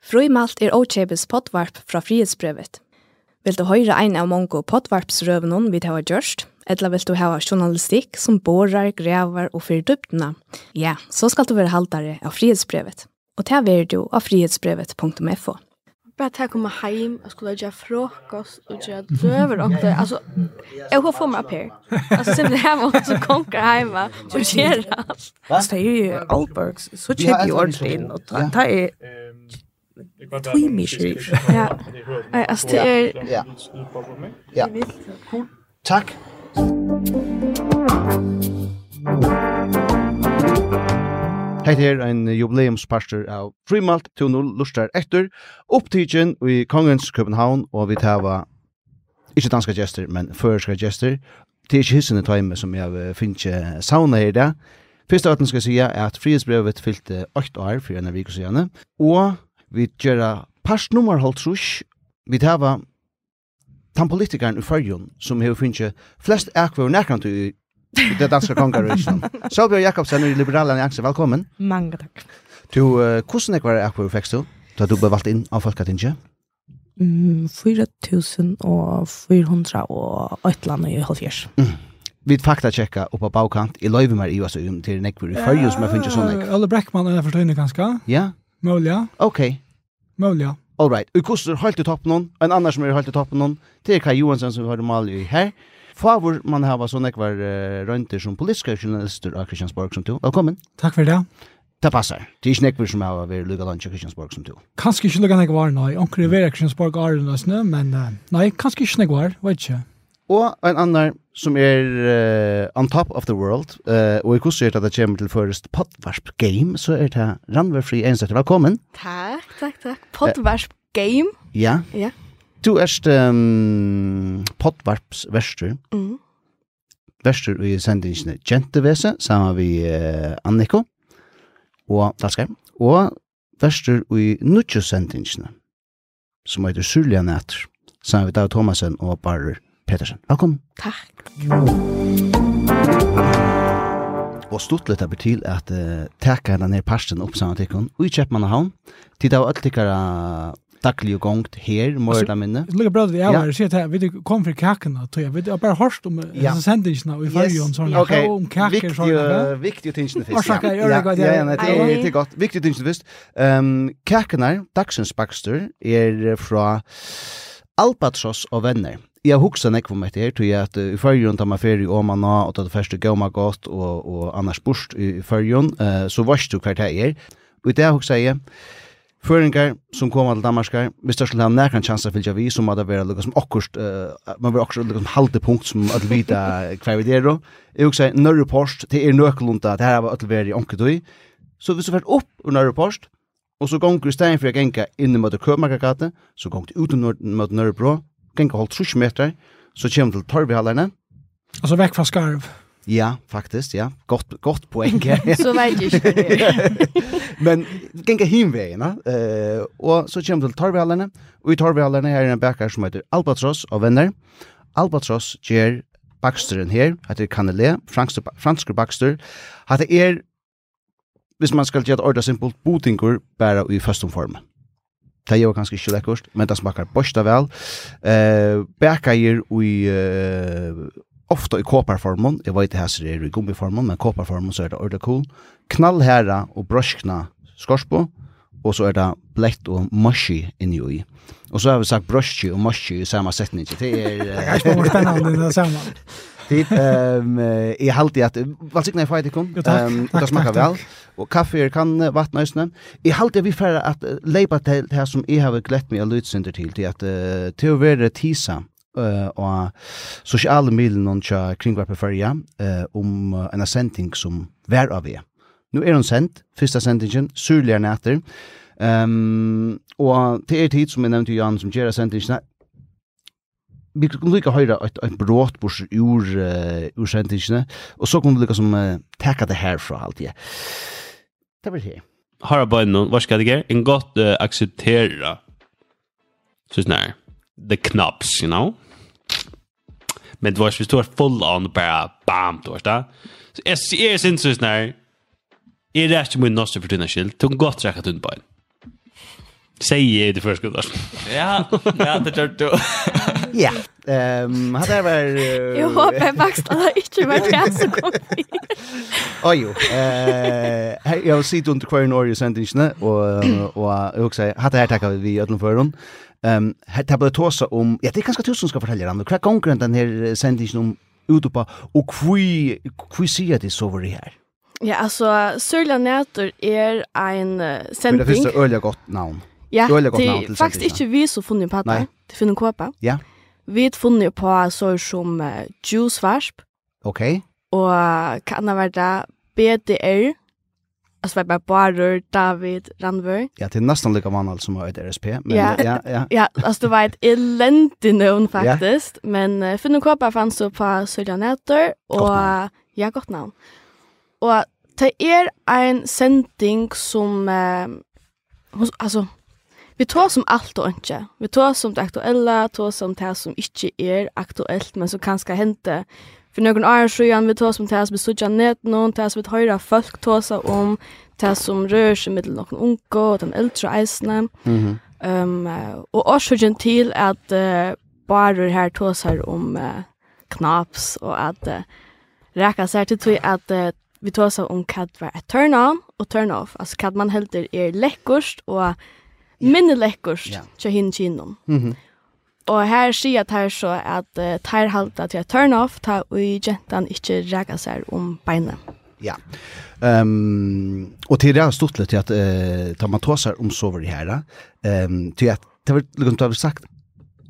Frøymalt er Ochebes potvarp fra frihetsbrevet. Vil du høre en av mange potvarpsrøvene vi har gjørst, eller vil du ha journalistikk som borer, grever og fyrer dyptene? ja, så skal du være haltere av frihetsbrevet. Og det er du av frihetsbrevet.fo. Bara til å hem hjem og skulle göra frukost och göra döver och det. Altså, jeg har fått upp här. Alltså, sen det här var så konkar hemma och gjør allt. Altså, det är ju Albergs, så tjejer ju ordentligt in och det er Tøymisjer. Ja. Nei, altså, det er... Ja. Ja. Cool. Takk. Hei her ein jubileumsparster av Frimalt 2.0 lustar etter opptidgen i Kongens København og vi tava ikke danska gester, men føreska gester det er ikke hyssende tøyme som jeg finner sauna her i dag. Først av at skal skal si at frihetsbrevet fyllte 8 år for en av vikosene, og vi gjør parsnummer holdt trus, vi hava tan politikeren i fyrjon som har finnet flest ekve og nærkant i det danske kongarøysen. Sjálbjørn Jakobsen i Liberal Allianse, velkommen. Mange takk. Du, uh, hvordan ekve ekve fikk du da du ble valgt inn av Folketinget? Mm, 4400 og Øytland i Halvfjers. Mm vi fakta checka upp på baukant i Lövemer i USA um till Neckbury för just med finns såna. Alle Brackman är förtöjning ganska. Ja. Mølja. Ok. Mølja. All right. Og hvordan koster helt i toppen noen, en annen som er helt i toppen noen, det er Kai Johansson som vi har mal i her. Favor man hava så nekvar uh, rønter som politiske journalister av Kristiansborg som du. Velkommen. Takk for det. Det passar. Det er ikke nekvar som har vært lukka lunch av Kristiansborg som du. Kanskje ikke lukka nekvar, nei. Onker er vera Kristiansborg er nøysene, men uh, nei, kanskje ikke nekvar, vet ikke. Og en annen som er uh, on top of the world, uh, og i kurset er at det kommer til først Podvarsp Game, så er det Randverfri Fri Velkommen. Takk, takk, takk. Podvarsp Game? Ja. Ja. Du erst um, Podvarps verster. Mm. Verster i sendingene Gentevese, sammen vi uh, Anniko og Dalskar, og verster i Nutjøsendingene, som heter Surlianætter, sammen vi David Thomasen og Barrer. Petersen. Velkommen. Takk. Og stort litt av til at uh, teka henne ned parsten opp sammen til tikkun og i Kjepmannahavn. Tid av alt tikkara daglig og gongt her, må jeg minne. Det ligger bra at vi er her, sier at vi kom fra kakene, tror jeg, vi har bare hørt om ja. sendingsene og i fargen, sånn, ok, om kaker, sånn. Viktig, tingene først, ja. Årsaker, gjør det godt, ja. Ja, nei, det er godt. Viktig tingene først. Um, kakene, dagsens bakster, er fra... Uh, Albatross og venner. Jeg har hukset nekk om etter her, tog jeg at i førjon tar man ferie i Åmanna, og tar det første gauma godt, og, og annars bort i førjon, uh, så vars du hver det er. Og i det hukset jeg, Føringar som kommer til Danmarkar, hvis det skulle ha nærkant chans til fylgja vi, så må det være lukka som okkurst, uh, man vil okkurst lukka som haltepunkt som at vita hver vi der. Jeg vil si, Nørre Post, det er nøkkelunda, det her har vi öll veri i onketui. Så hvis du fyrt opp ur Nørre Post, Og så gonger i stein for jeg genga inn mot Købmarkagate, så gonger ut mot Nørrebro, genga holdt 30 meter, så kommer til Torvihallerne. Altså vekk fra Skarv. Ja, faktisk, ja. Godt, godt poeng. så vet jeg ikke det. Men genga himveien, uh, og så kjem til Torvihallerne, og i Torvihallerne er en bakker som heter Albatross og venner. Albatross gjør Baxteren her, heter Canelé, fransk, fransk Baxter. Hatt er hvis man skal gjøre ordet simpelt botingur bare i førstomformen. Det er jo kanskje ikke lekkert, men det smakar borsta vel. Eh, Bekeier i eh, ofta i kåperformen. jeg vet det her er i gummiformen, men kåperformen så er det ordet cool. Knall herra og broskna skorspå, og så er det blekt og mushy inni i. Og så har vi sagt brøskji og mushy i samme setning. Det er... det er ikke bare spennende i det samme. Tid ehm i halt i att vad signar för det kom. Ehm det smakar väl. Och kaffe er kan vattna ösnen. I halt vi för att lepa till här som i har glätt mig att under till till att teovere tisa og sosiale milen og tja kringvarpe fyrja om en sending som vær av vi. Nu er hun sendt, fyrsta sendingen, syrligere nætter. Um, og til er tid, som jeg nevnte Jan, som gjør sendingen vi kunne lika høyra et, et brått bors ur, uh, ur sendingene, og så kunne vi lika som uh, teka det herfra alt ja. Det var det. Har jeg bare noen, hva skal det gjøre? En godt uh, akseptera, så sånn the knaps, you know? Men det var hvis du var full on, bare bam, du var det. Så jeg, jeg synes sånn her, jeg er ikke min nødvendig for tunne skyld, du kan godt rekke tunne på en. Säger det först Ja, ja det gör du. Ja. Ehm hade var Jag hoppas faktiskt att inte var det så kom. Oj jo. Eh jag har sett under kvar Norge sentingen och och jag också hade här tackar vi ödlan för hon. Ehm här tablet tosa om ja det är ganska tusen ska fortälja dem. Kvar konkurrent den här sentingen om utopa och kvui kvui ser det så var det här. Ja, alltså Sörla Nätor är en sending. Men det finns det öliga gott namn. Ja, det är faktiskt inte vi som funnit på det. Det finner kåpa. Ja. Vi har funnet på så som uh, Juicevarsp. Ok. Og kan det være det BDR. Altså vi er bare David, Randvør. Ja, det er nesten like mann alt som har et RSP. Men, ja. ja, ja. ja, altså det var et elendig navn faktisk. Ja. Men uh, Finn Kåpa fanns så på Sørjanetter. Og, godt ja, godt navn. Og det er en sending som... Uh, hos, altså, Vi tar som allt och inte. Vi tar som det aktuella, tar som det som inte är aktuellt men som kanske hände. För någon år sedan vi tar som det som vi såg ned någon, det som vi höra folk ta om, det som rör sig med någon unga och den äldre eisene. Mm -hmm. um, och årsaken till att uh, bara här tar om uh, knaps och att uh, räka sig till tog att uh, vi tar om vad var ett turn on och turn off. Alltså vad man helt är läckorst och minnelekkurs ja. til hinn kinom. Mm -hmm. Og her sier tær så at uh, tær halda til at turn off, ta og jentan ikkje rega seg om beinet. Ja. Ehm um, och till det har stått lite att eh ta man tåsar om sover det här. Ehm um, till att det var liksom du har sagt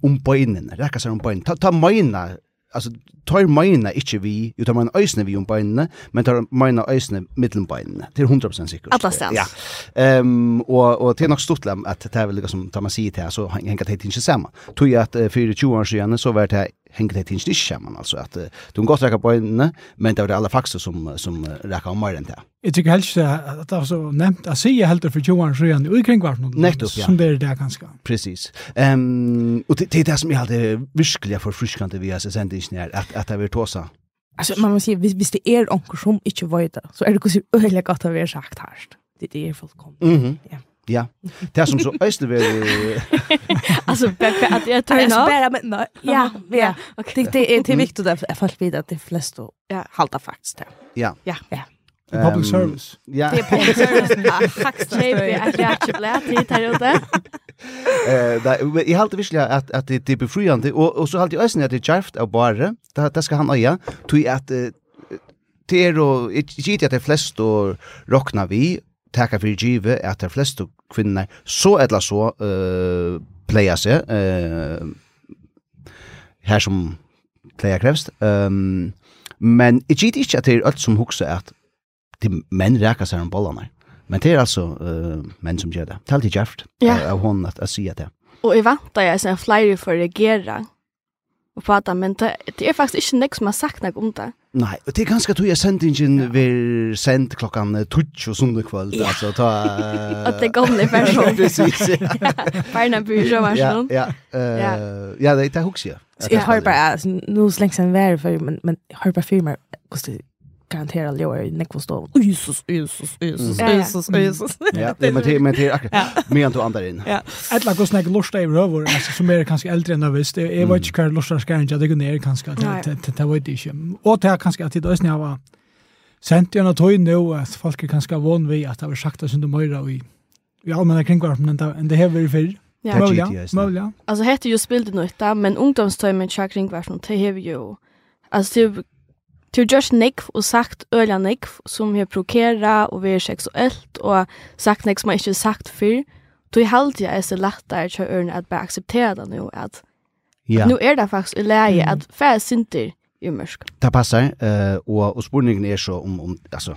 om benen, räcka sig om benen. Ta ta mina alltså tar mina inte vi utan man ösne vi om benen men tar mina ösne mitten benen till 100% säkert. Alla stans. Ja. Ehm um, och och det är nog stort läm att det är väl liksom tar man sig till så hänger det inte samma. Tog jag att för 20 år sedan så var det hänger det inte samman alltså att de går räcka på inne men det var det alla faktorer som som räcka om mer än det. Jag tycker helst att det var så nämnt att säga helt för Johan Sjön och kring vart något som det är där ganska. Precis. Ehm och det det är det som jag hade verkligen förfriskande vi har sent ingenjör att att det vill tåsa. Alltså man måste säga visst det är onkel som inte vet så är det så öliga gott att vi har sagt här. Det är fullkomligt. Mhm. Ja. Ja. Det som så ösle väl altså, Peppe att jag tar nå. Spara men nej. Ja, ja. Okej. Det är det är viktigt att jag fast vid att det flest ja. halta faktiskt det. Ja. Ja. Ja. Public service. Ja. Det är public service. Faktiskt nej, jag har inte lärt det tar ut. Eh, där i halt visst att att det är befriande och och så halt jag ösnen att det charft av bara. Det det ska han öja. Tui att det är och inte att det flest och rockna vi taka fyrir givet at de fleste kvinner så etla så uh, pleia seg uh, her som pleia krevst um, men jeg gitt ikke at det er alt som hukse at de menn reka seg om bollene men det er altså uh, menn som gjør det det er alltid gjørft ja. av hon at jeg sier det og jeg vantar jeg som flere for å reagere och prata men det, det är faktiskt inte som har sagt något om det. Nej, och det är ganska tog jag sänd ingen ja. vi sänd klockan 12 och söndag kväll ja. alltså ta att det gamla person. Precis. Barna byrja var så. Ja, ja. Eh ja, det är huxar Jag har bara nu slängs en värre för men men har bara filmer kostar garantera leo i nekvostov. Jesus, Jesus, Jesus, Jesus, Jesus. Ja, men det men det akkurat. Men du andar in. Ja. Alla går snack lusta i rövor alltså som är kanske äldre än överst. Det är vad jag kallar lusta skal inte det går ner kanske att det var det inte. Och det kanske att det ösn jag var sent jag nåt nu att folk kanske vån vid att det var sagt att det möra i i allmänna kringvarpen än det här var förr. Ja, möjliga, mølja. Alltså hette ju spildet nytta, men ungdomstøymen tja kringvarpen, det har ju, alltså det Du just nekv og sagt øyla nekv som har prokera og vi er seksuelt og sagt nekv som jeg ikke sagt før. Du halte jeg så lagt der til øyne at bare akseptera det nå at ja. nu er det faktisk i leie at færre synder i mørk. Det passer, uh, og, og spørningen er så om, om altså,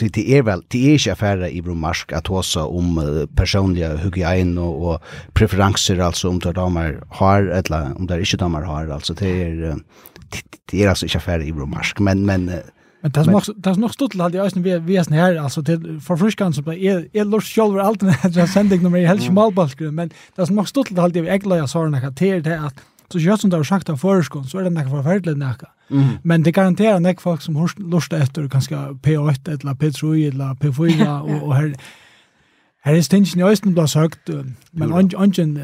det, det er vel, det er ikke affärer i Bromarsk at også om uh, personlige hygien og, og preferanser, altså om det damer har, eller om det ikke damer har, altså det er, uh, det är alltså inte affär i Bromarsk, men... men Men det är nog det är nog stort till jag ösn vi vi är här alltså till för fruskan som är är Lars Scholver alltid jag sending nummer i Helge Malbalsgren men det är nog stort till jag ägla jag sa några till det att så just som det har sagt av förskon så är det något förfärligt något. Mm. Men det garanterar näck folk som hörst lust efter ganska P8 eller P3 eller P4 och och här her er stingen i ösn blåsökt men ungen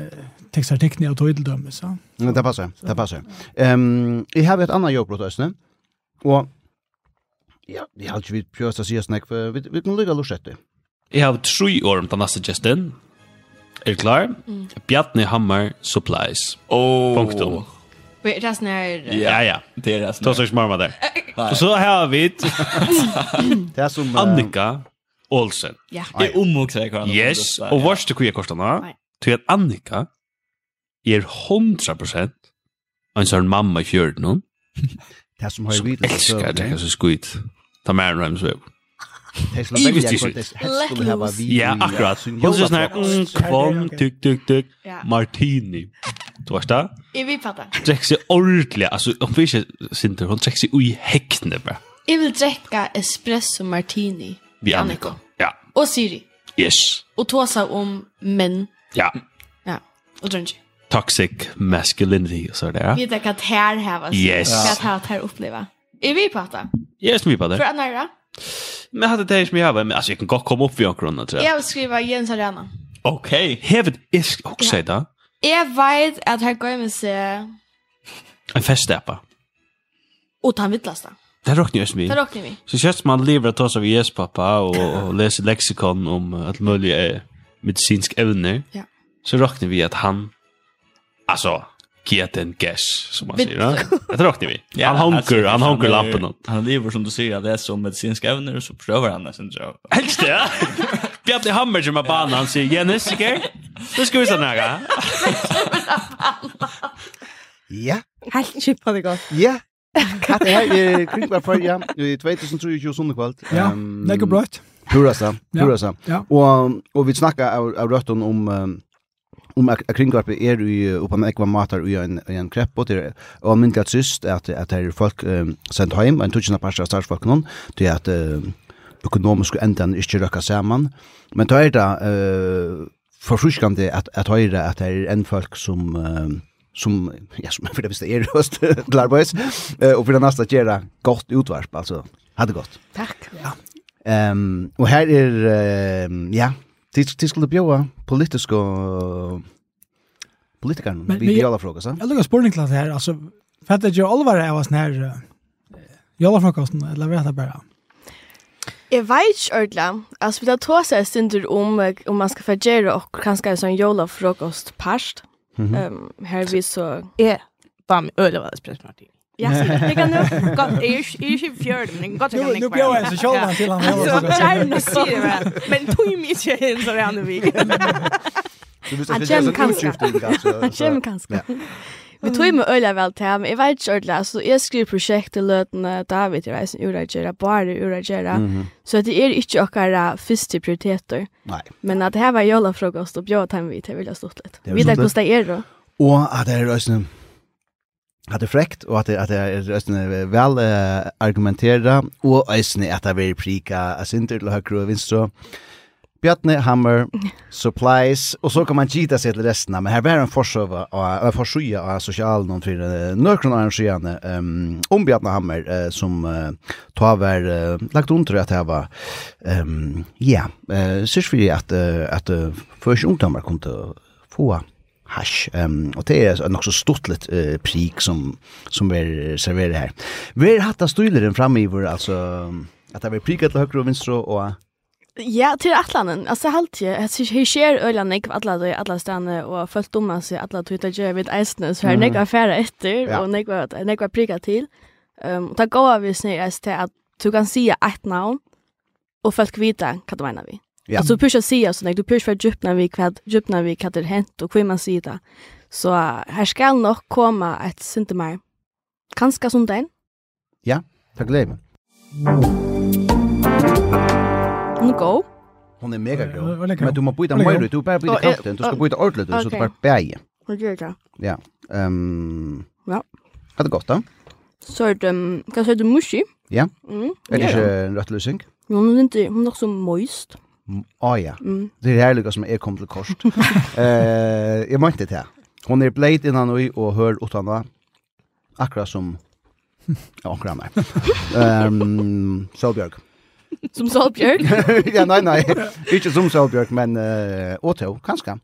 textartikne och tøydeldømme, så. Ja, det passar, det passar. Ehm, jag har ett annat jobb åt oss. Och ja, det har ju vi pjöst att säga snack för vi vi kan lägga lushet. Jag har tre år om den nästa gesten. Är du klar? Mm. Bjartne Hammer Supplies. Oh. Punktum. Wait, det är snär. Ja, ja. Det är snär. Då så smart med där. Och så har vi det. är som Annika Olsen. Ja. Det är omhugsar kvar. kan. Yes, och varst du kvar kostarna? Till att Annika er 100% en sånn mamma i fjørt nå. Det som har vidt. Som elsker det, så skuit. Ta med en røms vøv. Ivis t-shirt. Ja, akkurat. Hon sier sånn kvann, tuk, tuk, tuk, martini. Du vet det? Jeg vil fatta. Drekk seg ordentlig, altså, om vi ikke sinter, hon drekk seg ui hektene bare. Jeg vil drekka espresso martini. Vi Anniko. Ja. Og Siri. Yes. Og tåsa om menn. Ja. Ja, og drønnsig toxic masculinity och så där. Vi tänker att här här var yes. så att här här uppleva. Är vi på det? Yes, vi på det. För andra? Men hade det som jag har, men alltså jag kan gå komma upp vid och krona tror jag. Jag vill skriva Jens Arena. Okej, okay. hevet is också där. Jag vet att här går med sig en feststäppa. Och han vittlasta. Det råknar just vi. Det råknar vi. Så känns man lever att ta sig av Jes pappa och läser lexikon om att möjliga medicinsk ävne. Ja. Så råknar vi att han alltså get en guess som man säger. Ja? Det tror vi. Han honker, han hunkar lampan. Han lever som du säger det är som medicinska ävner så prövar han nästan så. Helt det. Bjarni Hammer med banan han säger Jens Siker. Nu ska vi se nära. Ja. Helt chip på det gott. Ja. Kat det här kring var för ja, i 2023 söndag kväll. Ja. Nägge blött. Purasa, så. Och och vi snackar av rötten om om att kringvarpet er ju uppe med ekva matar i en, i en krepp och det och min at syst att att det är folk um, sent hem en tutsjende parst av någon det til at uh, økonomisk endan inte röka samman men det är det uh, forfriskande att att höra att det är en folk som uh, som ja som för det visst är röst till arbets och för det nästa göra gott utvarp alltså hade gott. Tack ja. Ehm um, och här är um, ja. Det skulle bjóa politiska politikern vi vi alla frågor så. Jag lukkar spårning till det här alltså för att jag allvar är vad snär jag från eller vet jag bara. Jag vet inte alltså vi tar ta sig stunder om om man ska förgera och kanske en sån jolla frukost past. Ehm här vi så är bam öle vad det spelar någonting. Ja, det kan nu gott är är ju fjärd men gott kan Nu bjöd jag så själva till han. honom. Så gärna ser det. Men tog mig inte in så där nu vi. Du visste att det är så utskift i kanske. Vi tog med öliga väl till men Jag vet inte ordentlig, altså jag skriver projekt prosjektet løtene David i reisen uragjera, bara uragjera, mm -hmm. så det er ikke okkara första prioriteter. Nej. Men att det här var jolafrokost och bjöd hem vi til, vil jeg stått litt. Vi där hvordan det er då. Och att det är også att det är fräckt och att det, att det är rösten väl eh, argumentera och ösne att det är prika alltså inte till höger och vänster Bjarne Hammer supplies och så kan man gita sig till resten men här var en försöva och försöja av social någon för nökron arrangerande um, om Bjarne Hammer uh, som uh, tar väl uh, lagt under att det var ehm um, ja eh, syns vi att att, att för ungdomar kunde få hash. Um, och det är något så stort lit uh, prik som, som vi serverat här. Vi har hatt av i vår alltså att det er prikat till höger och vänster och Ja, til atlanen. Altså, helt ikke. Jeg synes ikke alla øyland ikke alle de alle stedene, og følt dumme seg alle tog til å vidt eisene, så her nekva fære etter, og nekva prika til. Um, og ta går vi snir eis til at du kan si et navn, og folk vita hva du mener vi. Ja. Alltså pusha sig alltså när du pushar för djupna vi kvad djupna vi katter hänt och kvimma säger det. Så här ska nog komma ett syntemar. Kanske som den? Ja, tack leva. Nu go. Hon är mega god. Men du måste byta mer du bara byta kraften. Du ska byta ordentligt så du bara bäja. Vad gör jag? Ja. Ehm. Ja. Hade gott då. Så är det, kan säga du mushi? Ja. Mm. Är det en rätt lösning? Jo, hon är inte, hon är också moist. Ah, ja. Mm. Det er herlig som jeg kom til kort. eh, jeg mente det. Hon er bleit innan ui og hør utanva. Akkurat som... Ja, akkurat meg. Um, Sølbjørg. Som Sølbjørg? ja, nei, nei. Ikke som Sølbjørg, men uh, Åtøv, kanskje.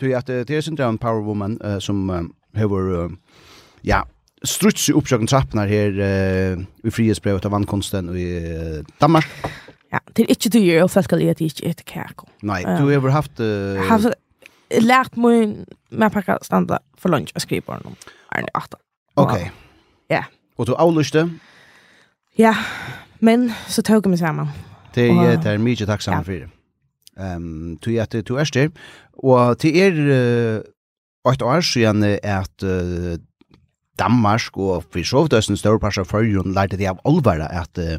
Du, at det er sindra en power woman uh, som uh, hever... Uh, ja, struts i oppsøkken trappene her uh, i frihetsbrevet av vannkonsten i uh, Danmark. Ja, det er ikke dyr, og folk er ikke etter kærko. Nei, du har vel haft... Uh... Haft, lært meg med pakka standa for lunch og skriver om Arne Atta. Ok. Ja. Og du avlyste? Ja, men så tog jeg meg sammen. Det er, det er mye takk sammen for det. Um, du er at du er styr, og til er uh, et år siden at uh, Danmark og for så vidt en større parser av førjun lærte de av olvara at uh,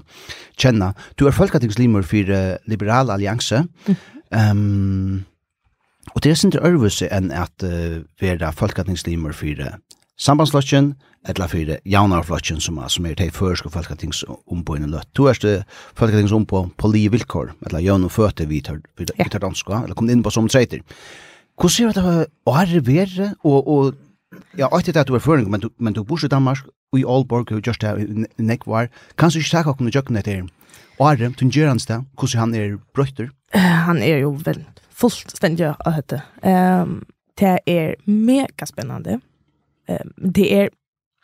kjenne. Du er folketingslimer for uh, Liberal Allianse. Um, og det er sin til ørvelse enn at uh, være folketingslimer for uh, sambandsflotjen, eller for uh, jaunarflotjen som, som er til først og folketingsombå løtt. Du er til folketingsombå på liv vilkår, eller jaunum føte vi tar, vi tar danska, eller kom inn på som treiter. Hvordan er det å arbeide og, og Ja, og det du er føring, men du, men du bor i Danmark, og i Aalborg, og just her, nekvar. Kan du ikke takke okken i jøkken etter du gjør hans det, hvordan han er brøyter? Han er jo vel fullstendig å høyte. Um, det er mega spennende. Um, det er,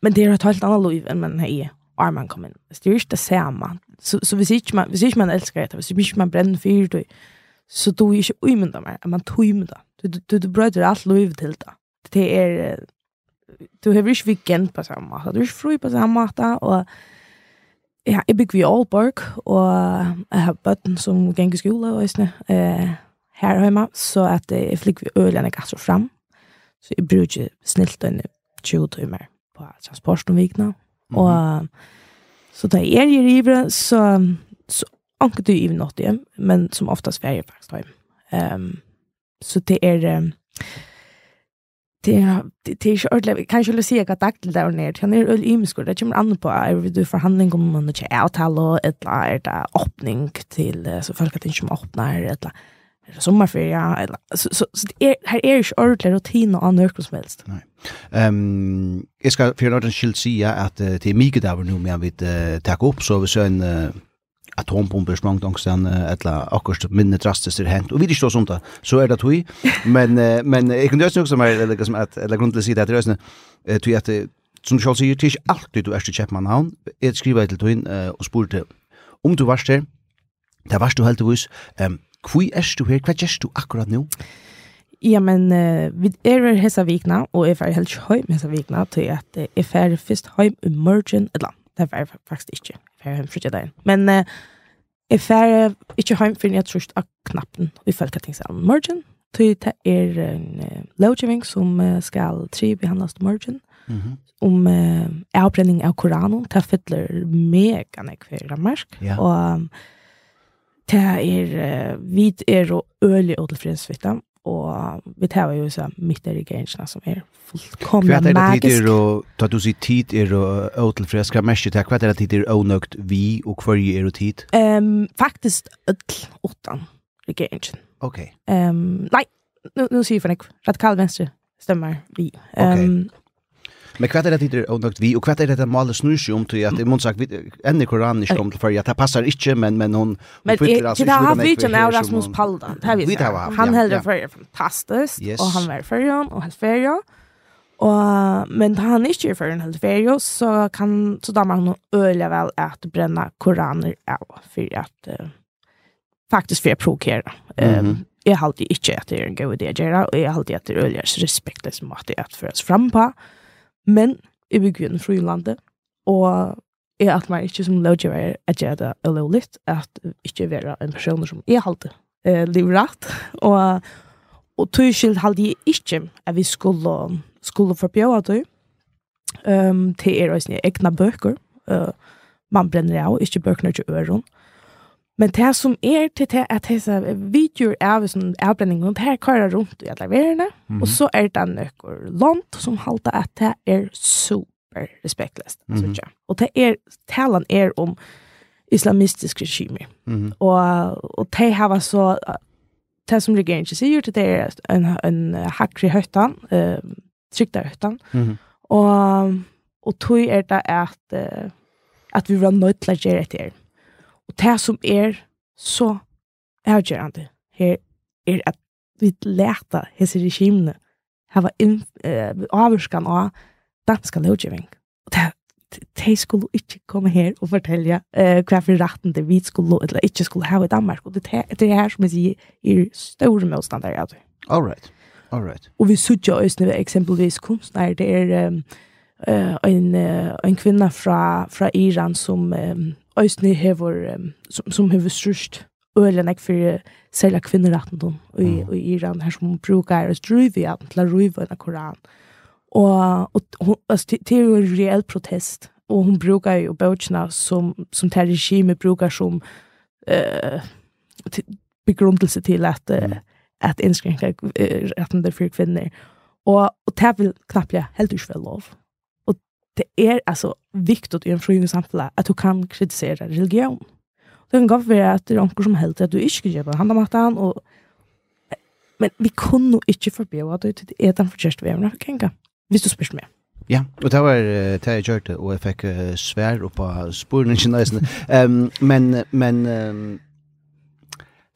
men det er et helt annet liv enn man er i Arman kom inn. Det er jo ikke det samme. Så, så hvis, ikke man, hvis ikke man elsker det, hvis ikke man brenner fyrt, så du er ikke umynda mer, man tog det. Du, du, du brøyter alt liv til det det er du har ikke weekend på samme måte, du er ikke fri på samme måte, og ja, jeg bygger i Aalborg, og jeg har bøtten som gikk i skole, og sånn, eh, her hjemme, så at jeg flykker vi ølene gasser frem, så jeg bruker ikke snilt en 20 timer på transporten om vikene, og mm -hmm. så da jeg er i ivre, så, så anker du i natt hjem, men som oftast ferie faktisk hjem. Um, så det er... Um, det är det är ju ordentligt kanske vill se att takt där ner han är öl ymskur det kommer an på är vi du förhandling om man inte är alla ett är det öppning till så folk att inte öppnar ett eller sommarferie eller så så det er, her er ikke ordentlig rutin och annor som helst. Nej. Ehm jag ska för något si at uh, det är mycket där nu men vi takke opp, så vi så en uh, atombomber sprangt angsten etla akkurst minne drastiskt er hent. Og vi ikke sånt da. Så er det tui men men jeg kunne også som er eller som at eller grunn til å si det at røsne tui at som Charles sier det er ikke alltid du er til Kjepmannhavn jeg skriver til tui og spurte om du varst her der varst du heldigvis um, hvor er du her? Hva gjør du akkurat nå? Ja, men uh, vi er her hessa vikna, og jeg er helt høy med hessa vikna, til at jeg er først høy i morgen et land det var faktisk ikke. Jeg var hjemme frutje dagen. Men uh, jeg var ikke hjemme for jeg trusht av knappen i Folketingssalen morgen. Tøy det er en uh, lovgivning som uh, skal tri behandles til morgen. Mm -hmm. Om uh, avbrenning av Koranen. Det fyller mega nek for Danmark. Ja. Og um, det er, uh, vi er og ølig og tilfredsvittet og vi tar jo så mitt er i gensene som er fullkomna magisk. Hva er det tid er, og du sier tid er og åtel for jeg skal til, hva er det tid er ånøkt vi, og hver er og tid? Um, faktisk ødel åttan i gensene. Ok. Um, nei, nu, nu sier jeg for nek, radikal venstre stemmer vi. Um. Men hva er det det er åndøkt vi, og hva er det det maler snur seg om til at, i månsak, enn i Koran ikke kom til før, at det passar ikke, men, men hun, hun fyller altså ikke noe nekve her. Men det har vi Rasmus Paldan, det har vi sagt. Han helder for fantastisk, og han var for han, og helt ferie, Og, men da han ikke er for en helt ferie, så kan så da man øyelig vel at brenna koraner av, for at uh, faktisk for å provokere. Um, mm -hmm jeg halte ikke at det er en god idé å gjøre, og jeg halte at det er øyeligere respektløs måte at føres frem på. Men jeg bygger jo en frilandet, og jeg at man ikke som lovgiver at jeg det er lovligt, at ikke være en person som jeg halte eh, livrat, og og tog skyld halte jeg ikke at vi skulle, skulle forbjøre det, um, til er også sine egne bøker, uh, man brenner av, ikke bøkene til øren, Men det som er til det at disse videoer av sånn avbrenning, det her kører rundt i alle verene, mm. og så er det noen land som halter at det er super respektløst. Mm. -hmm. Og det er, talen er om islamistisk regime. Mm. -hmm. Og, og det har var så, det som regeringen sier det er en, en hakker høytan, uh, trygter høytan, mm. -hmm. og, og tog er det at, uh, at vi var nødt til å gjøre det her. Mm Og det som er så avgjørende her er at vi lærte hese regimene hava in uh, avvurskan av danska lovgivning. Og det de skulle ikke komme her og fortelle uh, hva for retten det vi skulle, eller ikke skulle ha i Danmark. Og det, det er her som jeg sier, er store motstandere av det. All right. All right. Og vi sutja òsne eksempelvis kunstner, det er um, uh, en, uh, en kvinna fra, fra Iran som um, Øysni hever, um, som, som hever strust ølen ek for særlig kvinneretten i, mm. i Iran, her som brukar og struve igjen til å ruve en koran. Og, og hun, altså, det er jo en reell protest, og hun brukar jo bøkene som, som det regimet brukar som uh, begrundelse til at, uh, at innskrenker retten der for kvinner. Og, og det vil knappt helt ikke lov det är alltså viktigt i en fri samfunn at du kan kritisere religion. Det kan gå för att det er noen som helt at du inte gör på handa matan och men vi kunde inte forbi att det är den förkärst vi ämnar känga. Visst du spørs meg. Ja, og det var det jeg gjørte, og jeg fikk svær opp av sporen i nøysen. Um, men, men, um,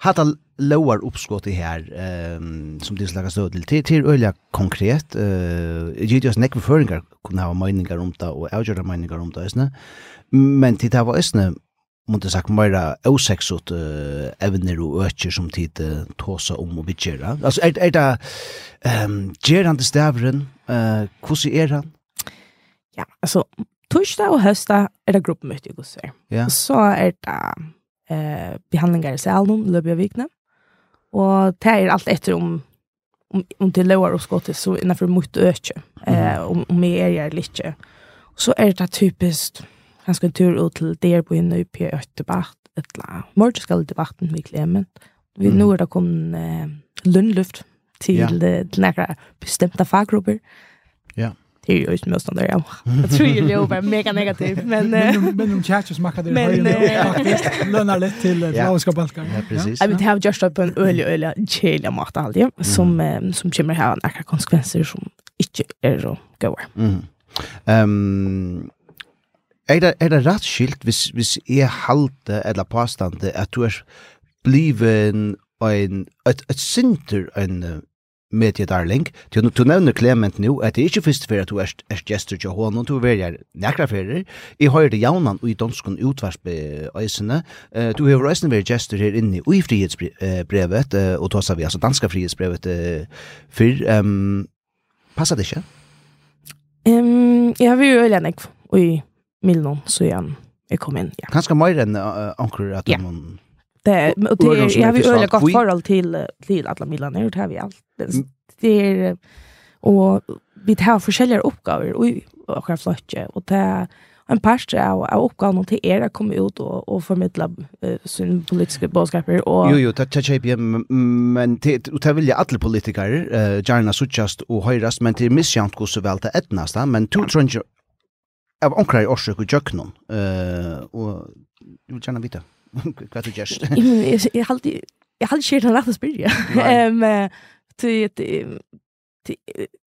hadde lower uppskott i här ehm som det slags stöd till till öliga konkret eh gick just neck förföringar kunna ha meningar om det och avgöra meningar om det isne men det där var isne måste sagt mera osexot evner och öcher som tid tåsa om och bitchera alltså är är det ehm gerande stävren eh hur är han ja alltså torsdag og hösta er det gruppmöte i Gosser. Ja. Så er det eh behandlingar i Salon Löbja Vikne. Og det er alt etter om om, om det lovar og skottet så innenfor mot øke, eh, om, om jeg er gjerne litt. Så er det typisk ganske en tur ut til der på en oppe i et debatt, et eller annet. Morgen skal debatten vi glemmer. Vi, Nå er det kommet eh, lønnluft til, ja. til, til noen bestemte faggrupper. Ja det är ju just motståndare. Ja. Jag tror ju Leo var mega negativ. Men, men, men de tjärter som hackade det höjden faktiskt lönar lätt till blåska balkan. Ja, precis. Jag vill ha just upp en öl och öl kjeliga mat alltid som, mm. som kommer ha en äkla konsekvenser som inte är så goda. Mm. Ehm er, det, er det rett skilt hvis, hvis jeg halte eller påstande at du er bliven en, et, et synder en medie darling. Du, du nevner Clement nå, at det er ikke først for at du er, er gestur til hånden, du er her nekra fyrir. Jeg har det jaunan i danskun utvarspe øysene. Uh, du har øysene vært gestur her inne i frihetsbrevet, uh, og tåsa vi, altså danska frihetsbrevet uh, for Um, Passar det ikke? Um, jeg har jo øyla nekv i Milnon, så jeg, jeg kom inn. Ja. Kanskje mer enn uh, anker at du yeah det och det jag har ju öliga gott förhåll till till alla milaner det har vi allt. Det är och vi tar olika uppgifter och och har flotje och det en part av, av oppgaven til er å komme ut og, og formidle uh, sin politiske bådskaper. Og... Jo, jo, det er kjøp, men det, det vil jeg alle politikere uh, gjerne suttjast og høyrast, men det er misjant hos så vel til etnast, men to tror ikke av omkrar årsøk og jøknon, uh, og jeg vil gjerne vite. Hva du gjørst? Jeg har alltid ikke helt rett å spørre. Ehm, Jeg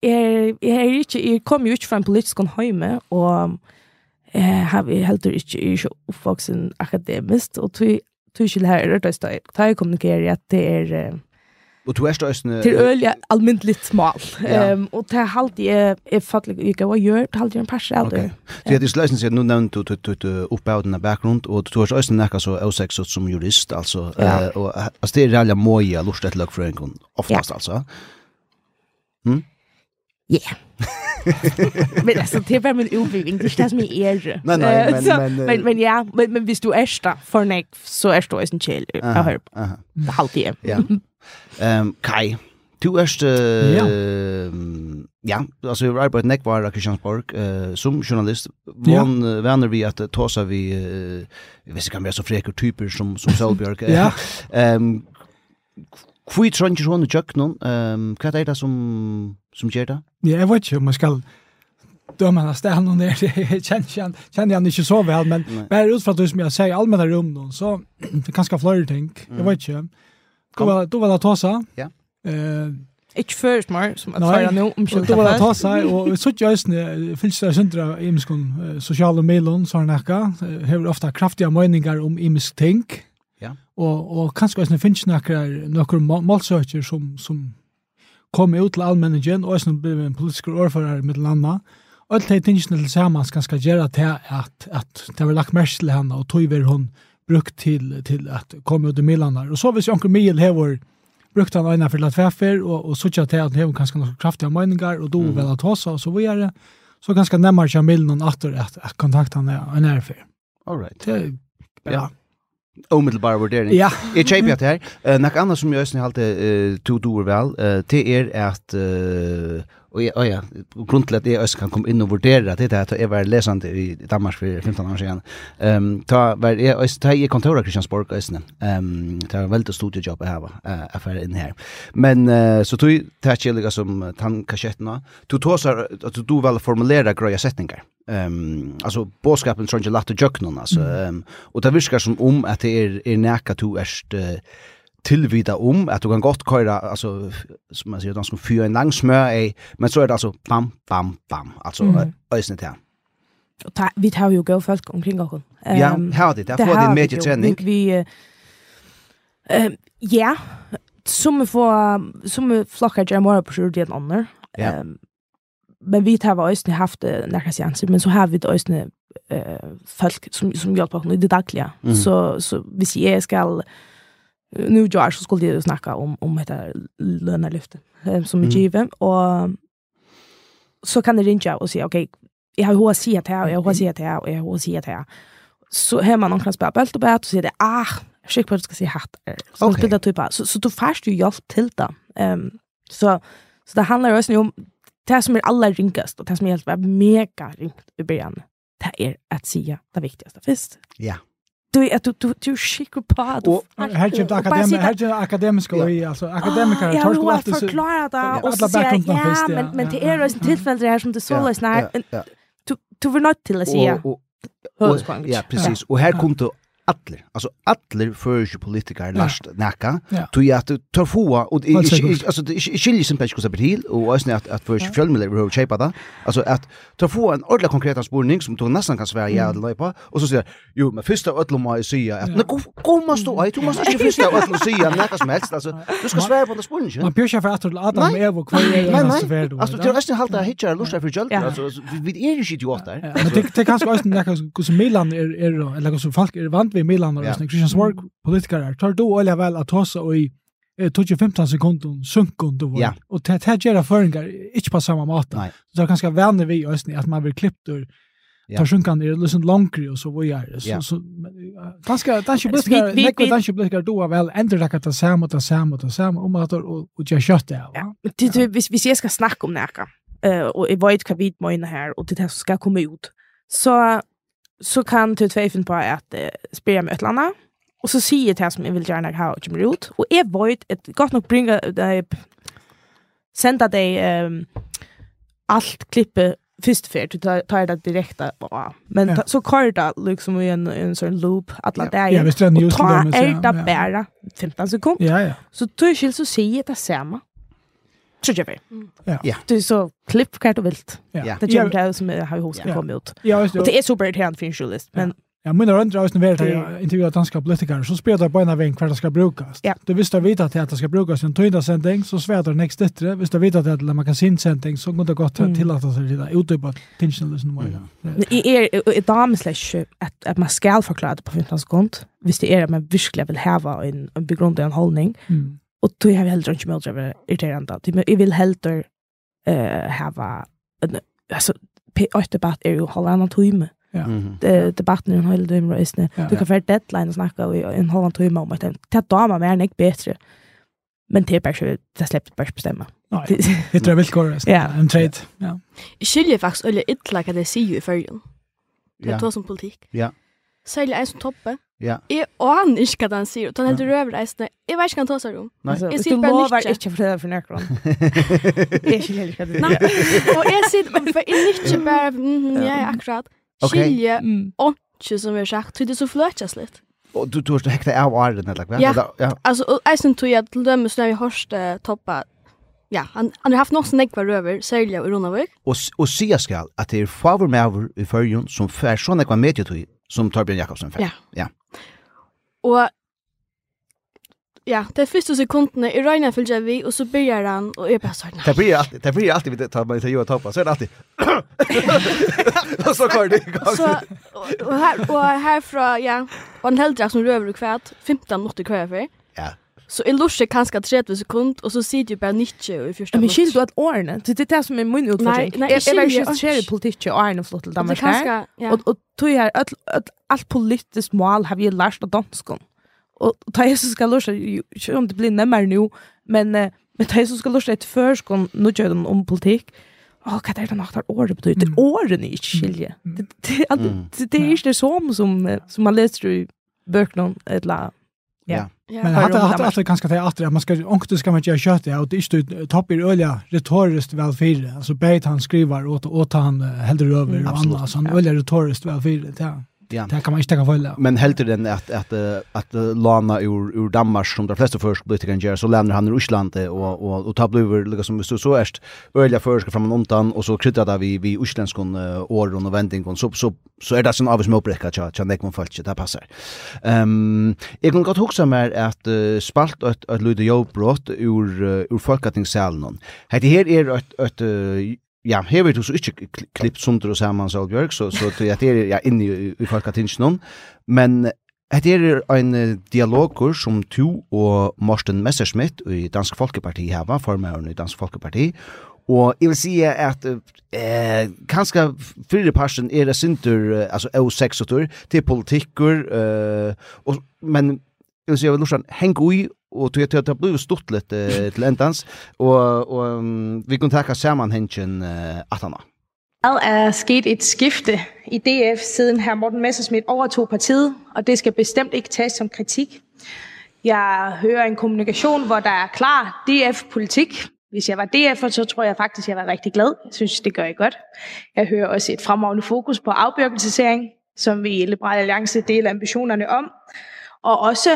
er ikke, jeg kom jo ikke fra en politisk høyme, og jeg har heller ikke, jeg er ikke oppvoksen akademisk, og tog ikke det her rørt, da jeg kommunikerer at det er, Og du är då ösne till öl ja allmäntligt smal. Ehm och det halt är är fattligt jag går gör det halt en pass out. Ok. Det är det lösen sig nå nevnte du du du uppbauten bakgrund og du har ösne nekka så osex som jurist altså. Ja. eh och altså, det är alla moja lust att look för oftast alltså. Ja. Yeah. men alltså det var min utbildning, det er det som mig er. Nej, nej, men, så, men, men, men, ja, men, men hvis du er sta for nek, så är du en jeg Jag hör. Halt det. Ja. Um, Kai, du erst... Uh, ja. Um, ja, altså jeg har arbeidet nekvar av Kristiansborg uh, som journalist. Vann ja. uh, vi at uh, tåsa vi, uh, jeg vet ikke om vi er så freker typer som, som Sølbjørg. ja. um, Hvor tror ikke sånn i kjøkkenen? Um, hva er det som, som gjør det? Ja, jeg vet ikke om jeg skal dømme henne stedet noen der. Jeg kjenner, kjenner, kjenner han ikke så vel, men bare ut fra det som jeg sier i allmenne rum, så det er ganske flere ting. Jeg vet ikke. Mm. Du var du var där tossa. Ja. Eh Ikke først mer, som at færa nå, om kjønta fæst. Det var det ta seg, og vi sutt jøysene, finnes det i imiskon sosiale meilon, så har nekka, hever ofta kraftiga møyningar om imisk ting, ja. og, og kanskje jøysene finnes nekka noen målsøkjer som, som kom ut til allmenningen, og jøysene blir en politisk ordfører med landa, og alt det tingene til samans skal gjøre til at, at det var lagt mersk til henne, og tog vi hun, brukt til, til at komme ut i Milan Og så hvis jag onkel Mil här brukt han ena för Latvefer och og såg jag til at han hever kanske noen kraftige meningar og då mm. väl att hossa och så vidare. Så ganske närmare jag Milan noen atter at, at kontakta er en är för. All right. Det, ja. ja omedelbar vurdering. Ja. Jeg kjøper det her. Uh, Nok annet som jeg ønsker alltid uh, to doer vel, uh, det er at uh, Och ja, ja, grund till att jag kan komma in och vurdera det där att jag var läsande i Danmark för 15 år sedan. Ehm um, ta var jag ta i kontor i Kristiansborg ösnen. Ehm um, ta var väldigt stort jobb här va. Eh affär in här. Men uh, så tog ta chilliga som tankasjetterna. Du tåsar att du väl formulera gröja sättningar. Ehm um, alltså boskapen tror jag lätt att jökna alltså. Ehm um, och det viskar som om att det är är näka to erst uh, tillvida om att du kan gott köra alltså som man säger de ska fyra en lång smör är men så är det alltså bam bam bam alltså mm. ösnet här. Och ta, vi tar ju gå folk omkring och um, Ja, här det där får din media träning. Vi eh uh, ja, som får som flockar jag mer på sjön den andra. Ehm men vi tar var ösnet haft några seanser men så har vi det ösnet eh folk som som hjälper oss i det dagliga. Mm. Så så vi ser ska nu gör så skulle jag snacka om om detta lönelyfte som är givet och så kan det ringa och säga okej jag har hur sig det här jag har sig det här jag har sig det här så hör man någon kan spela bält och bält och säger det ah skick på att ska se hatt. Så okay. det typ så så du fast ju hjälp till det ehm så så det handlar ju om det som är allra ringast och det som är helt mega ringt i början det är att säga det viktigaste först ja. yeah du är du du du skickar på att och här är akademi här är akademiska och alltså akademiker tar skulle alltid förklara det och säga ja men men det är ju tillfällen här som det så läs nej du du vill not till att säga Ja, precis. Och här kunde atler. Alltså atler för ju politiker last näka. Du ju att ta få och alltså det skiljer sig inte hur det och alltså att att för fjällmedel behöver shape där. Alltså att ta få en ordla konkret spårning som tog nästan kan Sverige ja på och så säger jo men första ödlo må säga att när kommer stå du måste inte första ödlo säga näka som helst alltså du ska svära på den spårningen. Man björs för att Adam är och kvar är så väl då. Alltså det är nästan halta hitchar lustar för jölt alltså vi är ju shit ju åt där. Men det kan kanske också näka som Milan är är eller som folk är vant vid i Milan och sånt. Christian Swark politiker tar då eller väl att ta sig i tog 15 sekunder sunkon då ja. Och det här gör föringar inte på samma mat. Så det kanske vänner vi just att man vill klippt ur tar sjunkan i liksom långkrig och så vad gör det så så ganska ganska blickar nekva ganska blickar då väl ändrar det att ta mot att sam mot att sam om att och jag kött det va det vi vi ser ska snacka om näka eh och i vad kan vi med här och det här ska komma ut så så kan du tvei finne på at uh, spyrer med et eller annet, og så sier det som jeg vil gjerne ha og kommer ut, og jeg vet at godt nok bringe deg, senda deg um, alt klippet först för du tar det direkt bara. Men ja. så kör det liksom i en, en sån loop alla ja. dagar. Ja, visst är det news. Och ta är det bare 15 sekunder. Ja, ja. Så du skiljer så säger det samme. Tror jag Ja. ja. Du är så klipp kvart och vilt. Ja. Det är ju det som har hos kan komma ut. Ja, just det. Och det är super irriterande för en journalist. Men Ja, men när andra avsnitt vet att jag intervjuar danska politiker så spelar på ena vän kvart det ska brukas. Ja. Du visste att vita till att det ska brukas i en tydda sändning så svärdar next det. Visste att vita till att det magasin sändning så går det gott att tillåta sig till det utöpa tension listen mer. I är i dam slash att man ska förklara det på 15 sekund. Visst det är det man verkligen vill ha en en begrundad hållning. Og då har jag heller inte mer över irriterande. Men Jeg vil heller uh, hava en altså, p8 debatt är ju halvannan timme. Ja. Det debatten en hel timme är snä. Du kan få deadline och snacka i en halvannan timme om att det damer mer än bättre. Men det är bara det släppt bara bestämma. Nej. Det är väl korrekt. Ja, en trade. Ja. Skiljer faktiskt eller illa kan det se ju i förgen. Det är då som politik. Ja. Særlig en som toppe. Ja. Jeg aner ikke hva han sier, og han heter røver reisende. Jeg vet ikke hva han tar seg om. Jeg sier bare nytt. Du lover ikke for det for nøkron. Jeg er ikke heller hva du Nei, og jeg sier bare, jeg nytt bare, ja, akkurat. Skilje, og ikke som vi har sagt, tror det så fløtjes litt. Og du tror det hekta av åren, eller hva? Ja, altså, og jeg synes jeg til dem, så når vi hørste toppa, ja, han, han har haft noen nekva røver, særlig av Ronavøk. Og, og sier skal at det er favor med over i førjen som fær sånn ekva medietøy som Torbjørn Jakobsen fikk. Ja. ja. Og Ja, det første sekundene i regnet følger vi, og så begynner han, og jeg bare sånn. Det blir alltid, det blir alltid, det tar man til Johan Toppa, så er det alltid. og så går det i gang. Så, og, og, her, og herfra, ja, og han heldre som røver og kvæt, 15 minutter kvæt for, Så en lusje kanskje 30 sekund, og så sier du bare nittje i første Men skiljer du at årene? Det er det som er min utfordring. Nei, nei, jeg skiljer ikke. Jeg skiljer politikk og årene flott til Danmark her. Og, og tog her, alt politisk mål har vi lært av danskene. Og ta jeg som skal lusje, ikke om det blir nemmere nå, men, men ta jeg som skal lusje etter før, skal nå gjøre den om politikk. Åh, hva er det nok der året betyr? Det er årene ikke skiljer. Det, det, det, det er ikke det som, som man leser i bøkene, eller Ja. ja. Men hade hade hade ganska det att man ska onkel ska man göra kött ja och det är ju topp i öliga retoriskt väl för alltså bait han skriver åt åt han helder över och annars han öliga retoriskt väl för det ja. Ja. Det kan man inte ta väl. Men helt den att att att Lana ur ur Danmark som de flesta försk politiker gör så lämnar han i Ryssland och och och tar blöver liksom som så så erst öliga försk fram undan och så kryddar där vi vi utländskon år och vänding så så så är det sån avs möbräcka tja tja nek man fallt det passar. Ehm jag kan gott huxa mer att spalt ett ett lyde jobbrott ur ur folkatingsalen. Det här är ett ett ja, hever du så ikke klipp sunter og saman Bjørk, så, så det er ja, inne i, i folkatinsen men det er en dialogur som tu og Morten Messerschmidt i Dansk Folkeparti heva, formøren i Dansk Folkeparti, Og jeg vil si at eh, kanskje fyrre parsen er det synder, altså eu tur, til politikker, eh, og, men jeg vil si at jeg vil lukke heng ui og til at det blir stort litt uh, til endans, og, og um, vi kan ta sammanhängen at han Der er sket et skifte i DF siden herr Morten Messerschmidt overtog partiet, og det skal bestemt ikke tages som kritik. Jeg hører en kommunikation, hvor der er klar DF-politik. Hvis jeg var DF'er, så tror jeg faktisk, jeg var rigtig glad. Jeg synes, det gør jeg godt. Jeg hører også et fremragende fokus på afbyrgelsesering, som vi i Liberale Alliance deler ambitionerne om. Og også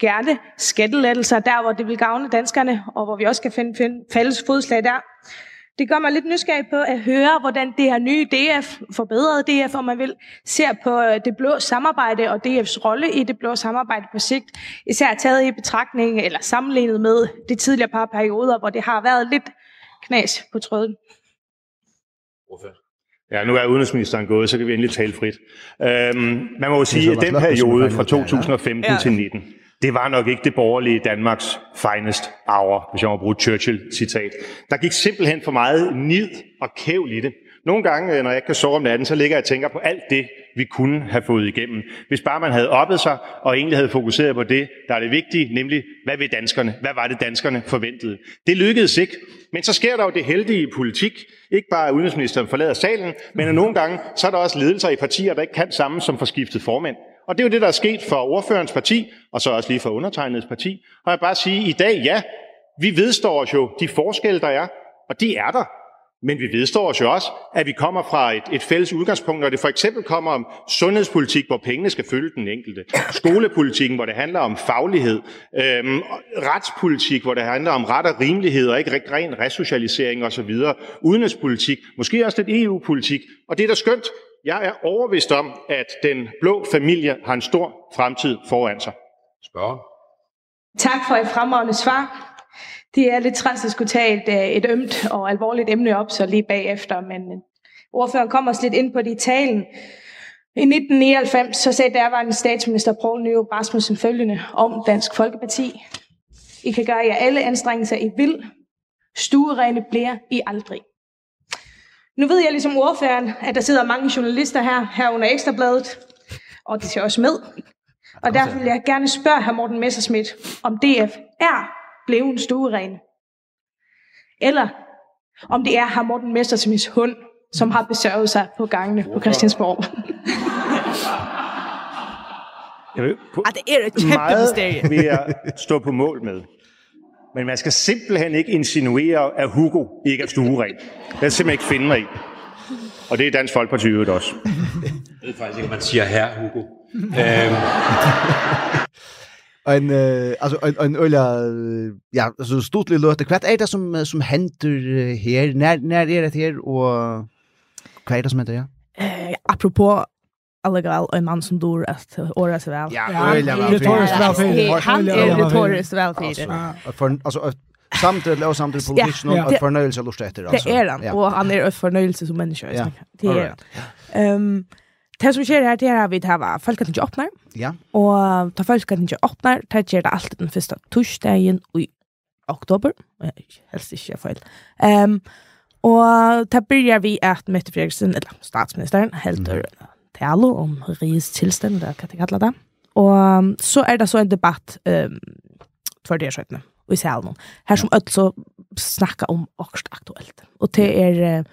gerne skattelettelser der, hvor det vil gavne danskerne, og hvor vi også kan finde, finde fælles fodslag der. Det gør mig lidt nysgerrig på at høre, hvordan det her nye DF, forbedrede DF, om man vil, ser på det blå samarbejde og DF's rolle i det blå samarbejde på sigt, især taget i betragtning eller sammenlignet med de tidligere par perioder, hvor det har været lidt knas på tråden. Ja, nu er udenrigsministeren gået, så kan vi endelig tale frit. Øhm, man må jo sige, at den periode fra 2015 ja, ja. til 19, det var nok ikke det borgerlige Danmarks finest hour, hvis jeg må bruge Churchill-citat. Der gik simpelthen for meget nid og kævl i det. Nogle gange, når jeg ikke kan sove om natten, så ligger jeg og tænker på alt det, vi kunne have fået igennem. Hvis bare man havde oppet sig og egentlig havde fokuseret på det, der er det vigtige, nemlig hvad vil danskerne, hvad var det danskerne forventede. Det lykkedes ikke, men så sker der jo det heldige i politik. Ikke bare at udenrigsministeren forlader salen, men at nogle gange, så er der også ledelser i partier, der ikke kan sammen som får skiftet formand. Og det er jo det, der er sket for ordførens parti, og så også lige for undertegnets parti. Og jeg bare sige, i dag, ja, vi vedstår os jo de forskelle, der er, og de er der. Men vi vedstår os jo også, at vi kommer fra et, et fælles udgangspunkt, når det for eksempel kommer om sundhedspolitik, hvor pengene skal følge den enkelte, skolepolitikken, hvor det handler om faglighed, øhm, retspolitik, hvor det handler om ret og rimelighed, og ikke ren resocialisering osv., udenrigspolitik, måske også lidt EU-politik, og det er da skønt, Jeg er overbevist om, at den blå familie har en stor fremtid foran sig. Spørgen. Tak for et fremragende svar. Det er lidt træls at skulle tage et, et ømt og alvorligt emne op så lige bagefter, men ordføreren kom også lidt ind på det i talen. I 1999 så sagde derværende statsminister Poul Nyrup Rasmussen følgende om Dansk Folkeparti. I kan gøre jer alle anstrengelser, I vil. Stuerene bliver I aldrig. Nu ved jeg ligesom ordføreren, at der sidder mange journalister her, her under Ekstrabladet, og de ser også med. Og derfor vil jeg gerne spørge hr. Morten Messerschmidt, om DF er blevet en stueren. Eller om det er hr. Morten Messerschmidts hund, som har besørget sig på gangene på Christiansborg. Ja, det er et kæmpe mysterie. Vi jeg stå på mål med. Men man skal simpelthen ikke insinuere, at Hugo ikke er stueren. Det er simpelthen ikke finder i. Og det er Dansk Folkeparti øvrigt også. Jeg ved faktisk ikke, om man siger her, Hugo. øhm. en uh, alltså en en ölla ja altså stort lille låt kvart är det som som händer här när när är det här och det som heter ja eh apropå allegal en man som dör att åra sig väl. Ja, öliga väl. Det tar sig väl Han är det tar sig väl för. Alltså för alltså samtidigt och samtidigt politiskt någon att förnöjelse lust efter alltså. Det är han ja. och han är en förnöjelse som människa. Ja. Det är. Ehm Det som skjer her, det er at vi har folk at ikke åpner. Ja. Og ta folk at ikke åpner, det gjør det alltid den første torsdagen i oktober. Helst ikke feil. Um, og det begynner vi at Mette Fredriksen, eller statsministeren, helt mm perler om rigets tilstand, eller hva det kallar det. Og så er det så en debatt um, for det skjøttene, og i salen. Her som altså snakker om akkurat aktuelt. Og det er,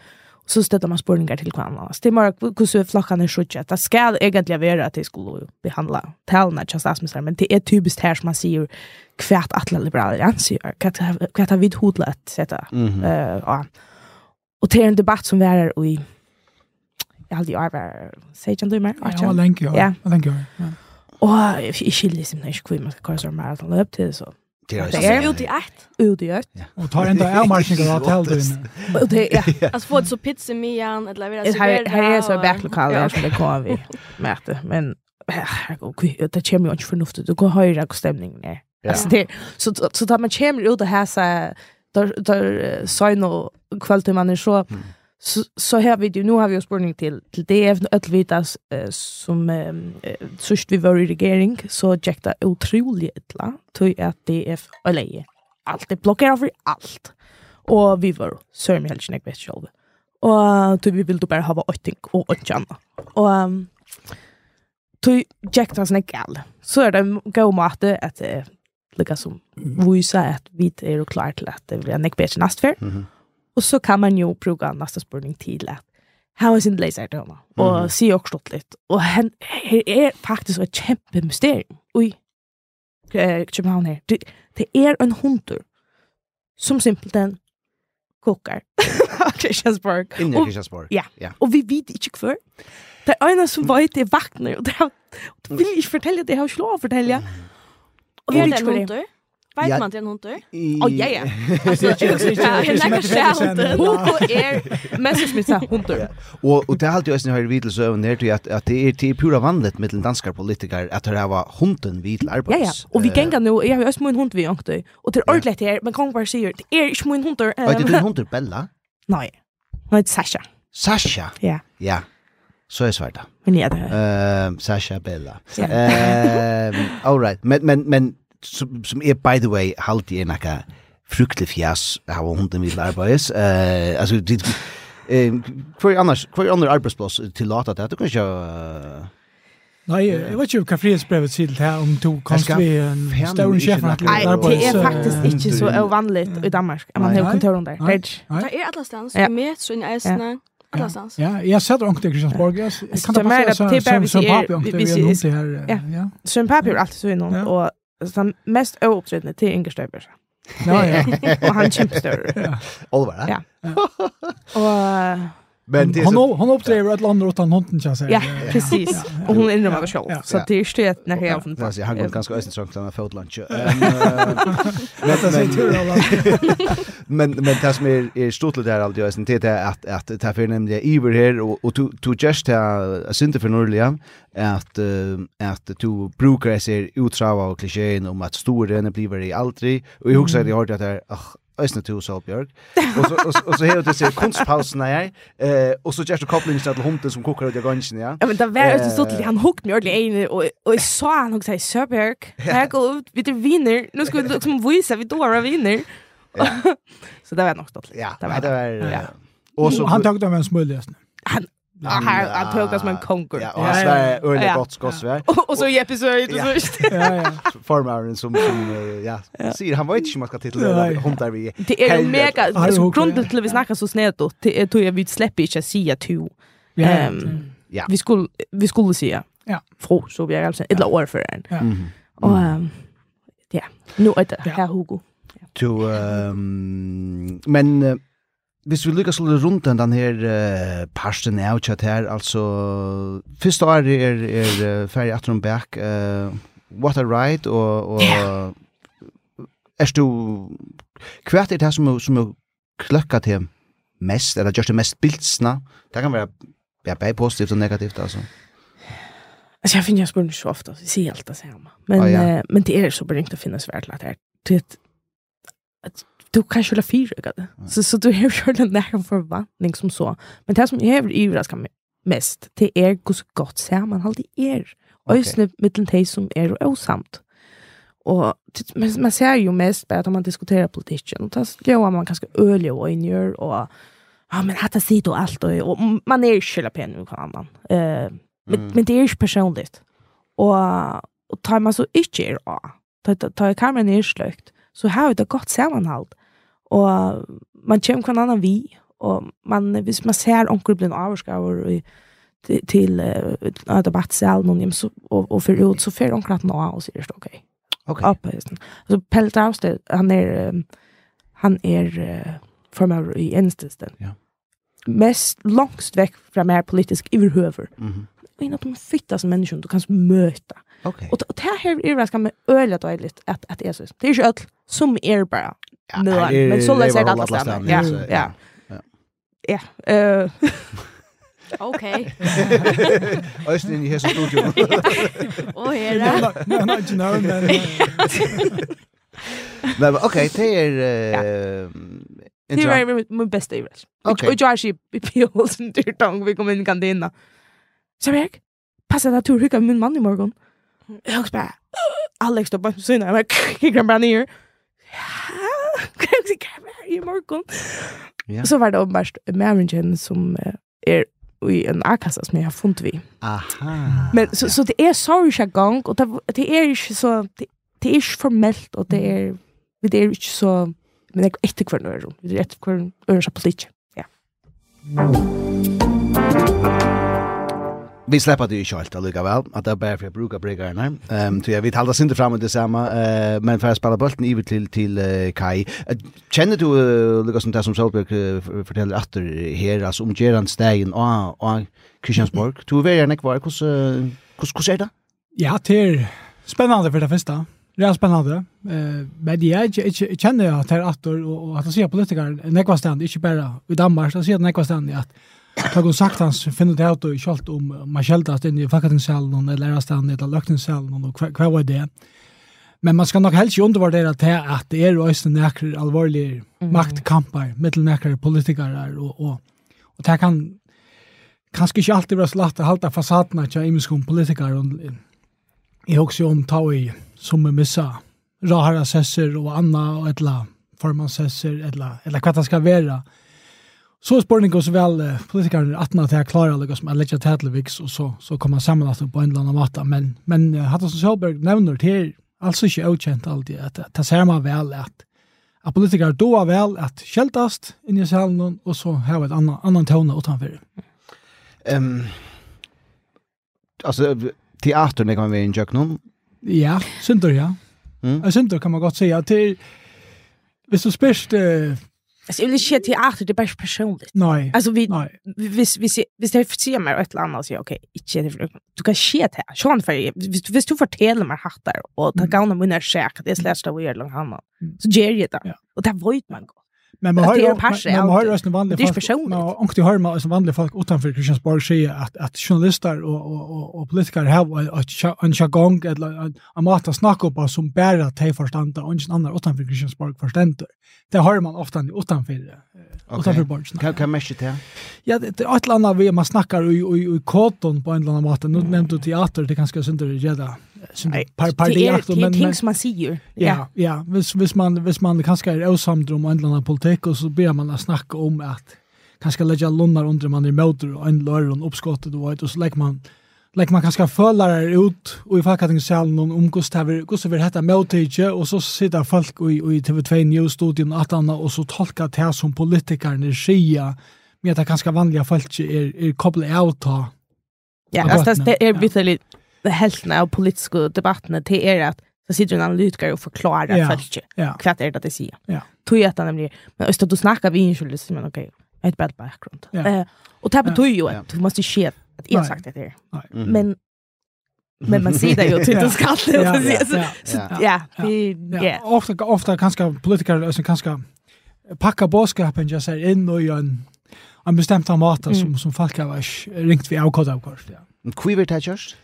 så støtter man spørninger til hverandre. Det er hvordan flokkene er skjøttet. Det skal egentlig være at de skulle behandle talene til statsministeren, men det er typisk her som man sier hva alle liberaler anser, hva det har vidt hodlet, etc. Mm -hmm. uh, og, og det er en debatt som er i jeg hadde jo arbeid, sier ikke han du mer? Ja, Ja, år, lenge ja. Og jeg skiljer liksom ikke hvor man skal køre sånn maratonløp til, så Det är ut i ett. Ut i ett. Och tar ända är marknaden att hålla den. Och det ja. Alltså få så pizza med igen eller vidare så här här är så backlokal där som det kommer vi mätte men det kommer ju inte förnuftigt. Du kan höra på stämningen där. Alltså det så så tar man kommer ut och här så där där så nå kvällt man är så så, så här vi ju nu har vi ju spårning till till det att vitas eh, som eh, sist vi var i regering så jäkta otroligt illa tror att det är eller allt det blockerar för allt. Och vi var så helt snägt vet själv och tog vi vill då bara ha åt ting och åt annat och tog tror jäkta såna gal så är det gå mat att eh, lika som vi sa att vi är klara till att det blir en bättre nästa för mm -hmm. Og så kan man ju bruka nästa spurning till att How is in laser då? Och mm. se också lite. Och han är er faktiskt ett kämpe mysterium. Oj. Eh, København her. Det, det är en hundur som simpelt en kokar. Christiansborg. Inne i Kristiansborg. Ja. ja. og vi vet ikke kvar. Det er ena som vet det vaknar og det vill ikke fortelle, det jag har slå fortelle. Og vi vet inte kvar. Vet ja, man til en hundur? Å, oh, ja, ja. är jeg nekker seg hundur. Hugo er Messerschmitt sa hundur. Og det er alltid også høyre vidt til søvn her, at det er til pura vanligt med den danske politiker at det var hunden vid til. Ja, ja. Og vi gengar nu, jeg har også min hund vi ångte. Og til ordentlig her, men kong bare sier, det er ikke min hundur. Og er det din hundur, Bella? Nei. Nei, det er Sasha. Sasha? Ja. Ja. Så är svarta. Men ja, det är. Sasha Bella. Ja. all right. Men, men, men som, som er, by the way, halte er nekka fruktelig fjas av hunden vil arbeides. Uh, altså, dit, uh, hver annars, hva er andre arbeidsplass til tillater det? Du kan ikke... Uh, Nei, jeg vet ikke hva frihetsbrevet sier til her, om du komst vi en større sjef. Nei, det er faktisk ikke så uvanlig i Danmark, at man har kontoren der. Det er atlasstans, vi møtes under eisene, atlasstans. Ja, jag setter ångt i Kristiansborg, jeg kan ta passe som papi ångt i vi er noen til Ja. Som papi er alltid så innom, og alltså den mest ouppträdande till Inger Stöberg. Ja, ja. och han kämpstör. Ja. Oliver, ja. ja. och Men det hon hon uppträder att landa utan han hunden jag säga. Ja, precis. Och hon ändrar mig själv. Så det är stöt när jag från. Alltså jag går ganska ösen sånt med fotlunch. Ehm Men men det som är är stort där alltid ösen det är att att ta för nämligen Iver här och och to just här synte för Norlia att att to brukar sig utrava och klichén om att stora blir i aldrig och jag också har hört att det Øysene til hos Bjørk. Og så, og, og så her du ser kunstpausen her, eh, og så gjør du koblingen til hunden som koker ut i gansjen, ja. Ja, men det var øyne stått til, han hukte meg ordentlig ene, og, og jeg så han, og jeg sa, her går ut, vi er viner, nå skal vi liksom vise, vi dår av viner. så det var nok stått. Ja, det var det. Var, ja. Og så, han tog det med en smule, Han Ja, här han tog som en konkur. Ja, och Sverige öle gott skossvär. Och så i episod och så. Ja, ja. Formaren som som ja, ser han vet inte hur man ska titla hundar vi. Det är mega så grundligt till vi snackar så snett då. Det tror jag vi släpper inte säga to. Ehm ja. Vi skulle vi skulle säga. Ja. Fro så vi är alltså ett år för den. Och ja, nu är det här Hugo. Du ehm men hvis vi lykkes litt rundt den her uh, parsten av chat her, altså, første år er, er uh, ferdig etter om back, uh, What a Ride, og, og yeah. er du, hva er det som, som er kløkket til mest, eller just det mest bildsna? Det kan være ja, bare positivt og negativt, altså. Alltså jag finner jag spurning så ofta, jag ser allt det samma. Men, ah, ja. eh, men det är så berömt att finnas värt att det är ett, du kan la fyra det. Så så du har ju den där förvandling som så. Men det som jag överraskar mig mest, det är hur gott ser man alltid är. Ösne mellan de som är osamt. Och men man ser ju mest på att man diskuterar politiken och tas ja man kanskje öliga och injör och ja men hata sitt då allt och, och man är ju skilla på en annan. Eh uh, men mm. men det är ju personligt. Och och tar man så inte är då. Tar tar kameran är slökt så har det gott sammanhåll. Og man kommer kan annan vi, og man, hvis man ser onkel blir avskaver avvarskaver til, til uh, debattsal, noen, så, og, og for ut, så fer onkel at nå, og sier det, ok. Ok. Oppe, så Pelle Drausted, han er, han er uh, formøver i enestesten. Ja. Mest langst vekk fra mer politisk iverhøver. Mm en av de fittaste människorna du kan möta. Okay. Och, och det här överraskar mig öjligt och öjligt att, att det är så. Det är ju öll som är bara ja, nöden. Men så läser jag alla ställen. Ja, ja. Ja. ja. Okej. Östen i hela studion. Och här. Nej, nej, nej, nej. Nej, okej, det är Det var min bästa i världen. Och jag är ju i Pjolsen dyrt tång, vi kom in i kantina. Så jag passar att tur hugga min man i morgon. Jag också bara, Alex då bara syna, jag bara, kan bara ner. Kan jag kan i morgon. Ja. Så var det uppenbart Marian som är i en a-kassa som jag har funnit vi. Aha. Men så, så det är sorgsja gång och det, det är inte så, det, det är inte formellt och det är, det är inte så, men det är etter hver nøyre, det er etter hver nøyre politik. Ja vi släpper det ju självt alltså väl att det är bara för att bruka bryggarna. Ehm um, så jag vet hålla sig inte fram det samma eh men för att spela bollen i till till uh, Kai. Känner du uh, Lucas som där som Solberg uh, fortäller att här alltså om Gerard Stein och och Christiansborg. Du vill gärna kvar hur hur hur är det? Ja, det är spännande för det första. Det är spännande. Eh men jag jag känner att det är attor och att se politiker nästa stand inte bara i Danmark så ser nästa stand att har sagt hans finner det ut och kjallt om man kjältast inne i fackatingsalen eller lärarstaden eller lökningssalen och kvar var det? Men man ska nog helst ju undervärdera till att det är östen näkrar allvarliga mm. maktkampar mellan näkrar politiker och och och det kan kanske inte alltid vara slatt att hålla fasaderna till imenskom politiker och i också om ta i som är missa rahara sesser och anna och etla formansesser etla, eller kvatta det ska vara. Så er spørningen så vel eh, politikerne er 18 til jeg klarer alle som er lett til og så, så kommer man sammen at på en eller annen måte. Men, men uh, Hattelsen Sjølberg nevner til altså ikke avkjent alltid at det ser man vel at at politikere då vel at kjeltast inn i salen og så har vi et annan, annan tone utanfor. Um, altså, teatern kan vi in innkjøk noen? Ja, synder, ja. Mm. Synder kan man godt si. Til, hvis du spørst... Uh, Alltså jag vill inte teater, det är bara personligt. Nej. Alltså vi, Nej. Hvis, hvis, hvis det ser mig ett eller annat så jag, okej, okay, inte det. Du kan se det här. Sån för, hvis, hvis du fortäller mig hattar och tar gavna mina käk, det är slästa vi gör långt annan. Så ger jag det. Ja. Och det var ju man gott. Men man har ju man har ju en vanlig folk. Man och du hör man som vanliga folk utanför Kristiansborg säger att att journalister och och och politiker har en jargong eller en amat att snacka upp som bara te förstånd och ingen annan utanför Kristiansborg förstår. Det har man ofta utanför utanför borgen. Kan kan mesh det. Ja, det är ett annat vi man snackar i i i korton på en eller annan mata. Nu nämnde du teater det kanske synd det jätte som Nej, par par det är det är ting som man säger. Ja, ja, hvis hvis man hvis man kanske är osamdr om en annan politik och så ber man att snacka om att kanske lägga lunnar under man i motor och en lör och uppskottet och vet och så lägger man lägger man kanske det ut och i fackatting salen någon om Gustav Gustav vill heta motage och så sitter folk i, i TV2 News studion att anna och så tolkar det som politikerna säger med att kanske vanliga folk är är kopplade av ta. Ja, alltså det är vitterligt helten av politiska debattene till er att så sitter en analytiker och förklarar ja. folk ja. vad är det det säger. Ja. Tog jag att han blir, men öster du snackar vi inskyldig, men okej, ett bad background. Ja. Eh, och det betyder ju att du måste se att jag sagt det här. er. Men men man ser det ju till det ska det så så ja ja ofta ofta kanske politiker alltså kanske packa boskapen just här in och en en bestämd mat som som folk har ringt vi avkod av kort ja. Quiver touchers?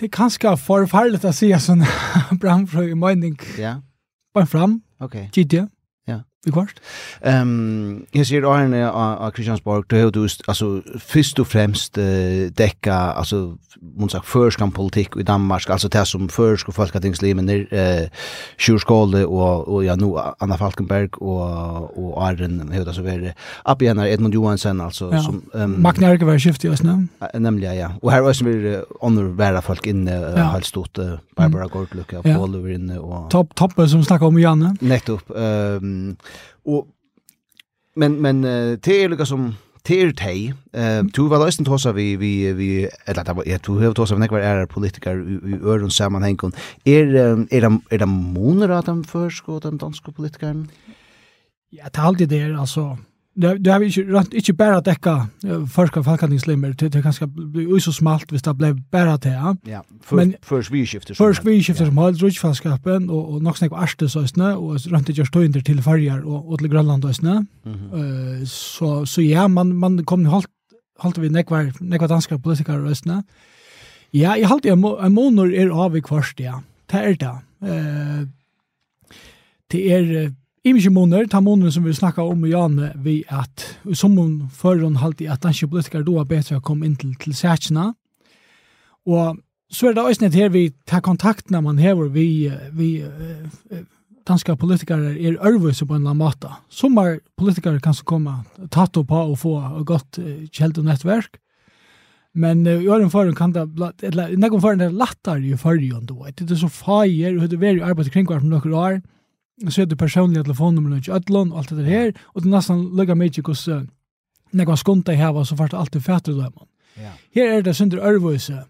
det er kanskje forferdelig å si en sånn brannfrøy mening. Ja. Bare fram. Ok. Tidje. Vi kvart. Ehm jag ser Arne av Kristiansborg då du alltså först och främst uh, täcka alltså man sagt förskan politik i Danmark alltså det som försk och folkatingsliv men eh Sjurskåle och och ja nu Anna Falkenberg och och Arne hur det så vidare. Upp igen är Edmund Johansen alltså ja. som ehm um, Magne Erke var skift i oss nu. Nämligen ja. Och här var som vi andra värda folk inne ja. helt stort uh, Barbara mm. Goldluck och Paul över inne och Topp topp som snackar om Janne. Nettopp. Ehm um, Og, men men det er lukka som Ter tei, Uh, du var løsten tosa vi vi vi eller det var ja du hevur tosa nekvar er politikar i, i øren og er er er det moner at først, og den danske politikeren? Ja, det er alltid det, altså, det har vi inte rent inte bara at dekka førka falkningslimmer til det kanske blir så smalt hvis det blev bara til ja. Ja, för vi skifter. Først vi skifter som holdt rutschfallskapen og, og nok snakk på Arstesøsne og rent ikke støynder til farger och og til och Mm -hmm. Eh så, så ja, man, man kom halt halt vi nekvar, nekvar politiker och øsne. Ja, i halt jag en jeg är av i kvarst, ja. Det Eh det. är det Imige måneder, ta måneder som vi snakka om i Janne, vi at i sommeren føren halte at danske politikere då er bättre å komme inn til, til sætjene. Og så er det også nett her vi tar kontakt når man hever vi, vi danske politikere er ørvøse på en eller annen måte. Sommer politikere kan så komme tatt opp på og få godt kjeld og nettverk. Men uh, i åren føren kan det, eller i nekken føren er det lettere i føren, då. vet. Det er så feier, og det er veldig arbeid kring hvert noen år så er det personliga telefonnummer ikke ödlån og alt det her, og det er nesten lukka mye hvordan uh, nekva skunta i heva, så fart alltid fætter det man. Ja. Her er det synder ørvøse.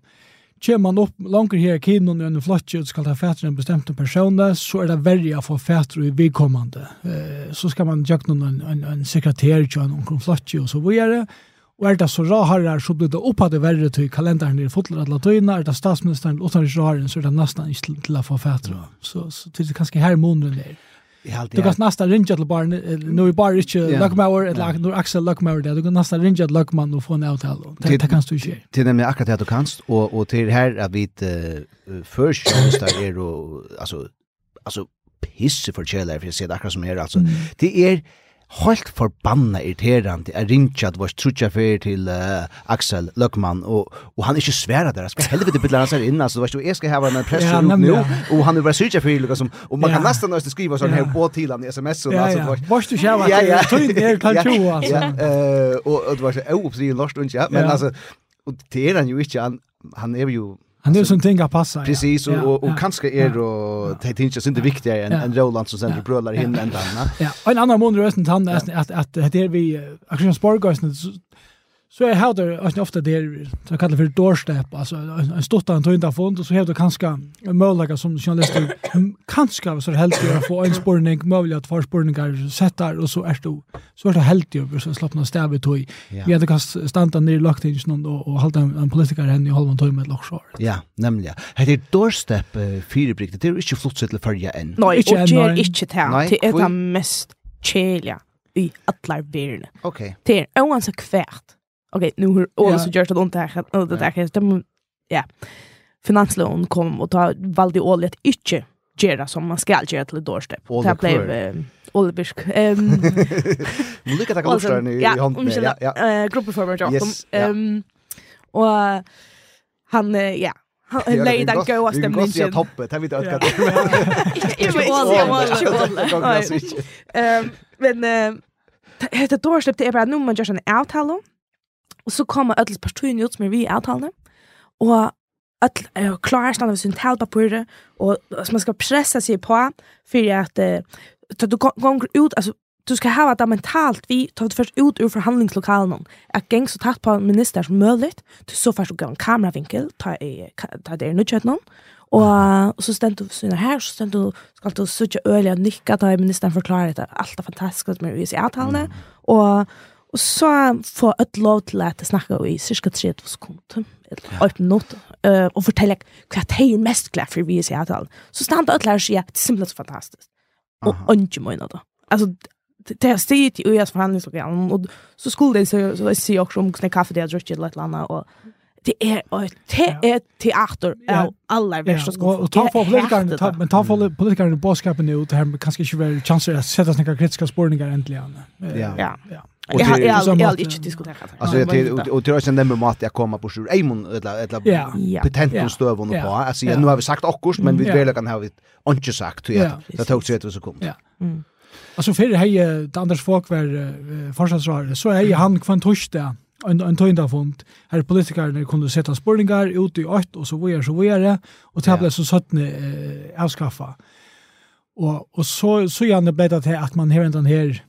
Kjem man opp langer her i kinon i en flotje, og skal ta fætter en bestemt person, så er det verre å få fætter i vedkommande. Uh, så skal man gjøre noen en, en, en sekretær, en omkring flotje, og så videre. Ja Og er det så raharrar, så blir det oppad i verre til kalenderen i fotler alle døgna, er det statsministeren, utanriks raharren, så er det nesten ikke til å få fætra. Så, så det er kanskje her måneden er. Du kan nästan ringa till barn nu är bara inte Luckmauer eller nu Axel Luckmauer där du kan nästan ringa till Luckman och få en avtal. Det det kan du inte. Till nämligen akkurat det du kanst och och till här att vi först där är då alltså alltså pisse för källare för jag ser det akkurat som här alltså. Det är helt forbanna irriterande er rinja at var trutja för til uh, Axel Løkman og, og han är ikke sværa der, skal helvete bitte han seg inn, altså, du vet, jeg skal hava en press ja, nu, og han er bare trutja fer liksom, og man ja. kan nesten nøyste skriva sånn ja. her båt til han i sms og, ja, ja. altså, du vet, du kjava, ja, ja, er kan tjoa, altså. Ja, uh, og, og du vet, jeg oppsri, lorst, ja, men altså, og det er han jo ikke, han, han er jo Han är sån ting att passa. Precis och och, och kanske är då det inte så inte viktigare än en Roland som sänder brölar in ända. Ja, en annan mån rösten han att att det vi Action Sportgeisen Så är här där alltså ofta det så kallar för doorstep alltså en stottan tog inte fond och så hade kanske en möjlighet som journalister kanske så helt att få en spårning möjlighet att få spårningar sätter och så är det så är det helt ju så slappna stäv i tog. Vi hade kast stanta ner lagt in någon och, och hålla en, en politiker henne i halvan tog med lock Ja, nämligen. Det är doorstep uh, fyrebriktet. Det är inte flott till förja än. Nej, inte än. Nej, inte det. Det är det mest chelia i allar verden. Okay. Det er oansett kvært okej, okay, nu har Åland så görs det ont här, det där, de, ja, finanslån kom och ta, valde Åland att inte göra som man ska göra till ett årstep. Det blev... Olbersk. Ehm. Men lyckas tack också i ja, handen. Ja, ja. Eh gruppperformer jag. Ehm. Och han ja, han lägger den goa stämningen. Vi går till toppen. Här vet jag att det är. Inte Olbersk. Ehm, men eh det dårsläpp det är bara nu man gör en outhallo. Og så kommer alle partiene ut som er vi i avtalene, og alle er jo klare stand av sin talpapurer, og man skal pressa seg på, for at uh, du går ut, altså, du skal hava det mentalt vi tar det først ut ur forhandlingslokalen at gäng så tatt på minister som mødligt du så først gå en kameravinkel ta, i, ta det i nødkjøtt noen og, og så stent du sånn her så stent du skal du suttje øl og nykka ta i ministeren det alt er fantastisk med er i avtalene og Og så får jeg lov til at jeg snakker i cirka 30 sekunder, eller 8 minutter, uh, og forteller hva jeg er mest glad for vi i Seattle. Så stand og lærer seg at det er simpelthen så fantastisk. Og ikke må innan da. Altså, det har stiget i øyes forhandlingslokalen, og så skulle det så jeg sier også om hvordan kaffe det har drukket eller et eller annet, og det er det er teater av alla värsta skolen. Og ta for för politikerna, men ta for politikerna i boskapen nu, det her kanskje ikke väl chanser att sätta sig kritiska spårningar äntligen. Ja. Ja. Och det är jag har inte diskuterat. Alltså jag till och till sen nämner mat jag kommer på sjur Eimon eller eller patent och stöv och på. Alltså nu har vi sagt akkurat, men vi vill kan ha vi inte sagt till att det tog sig att så kom. Ja. Alltså hei hej Anders Falk var forskningsråd så hei han kvann torsdag en en tøyndafond. Her politikerne kunne sette spurningar ut i ått, og så var så var og det ble så søttene eh, avskaffa. Og, og så, så gjerne ble det til at man har den her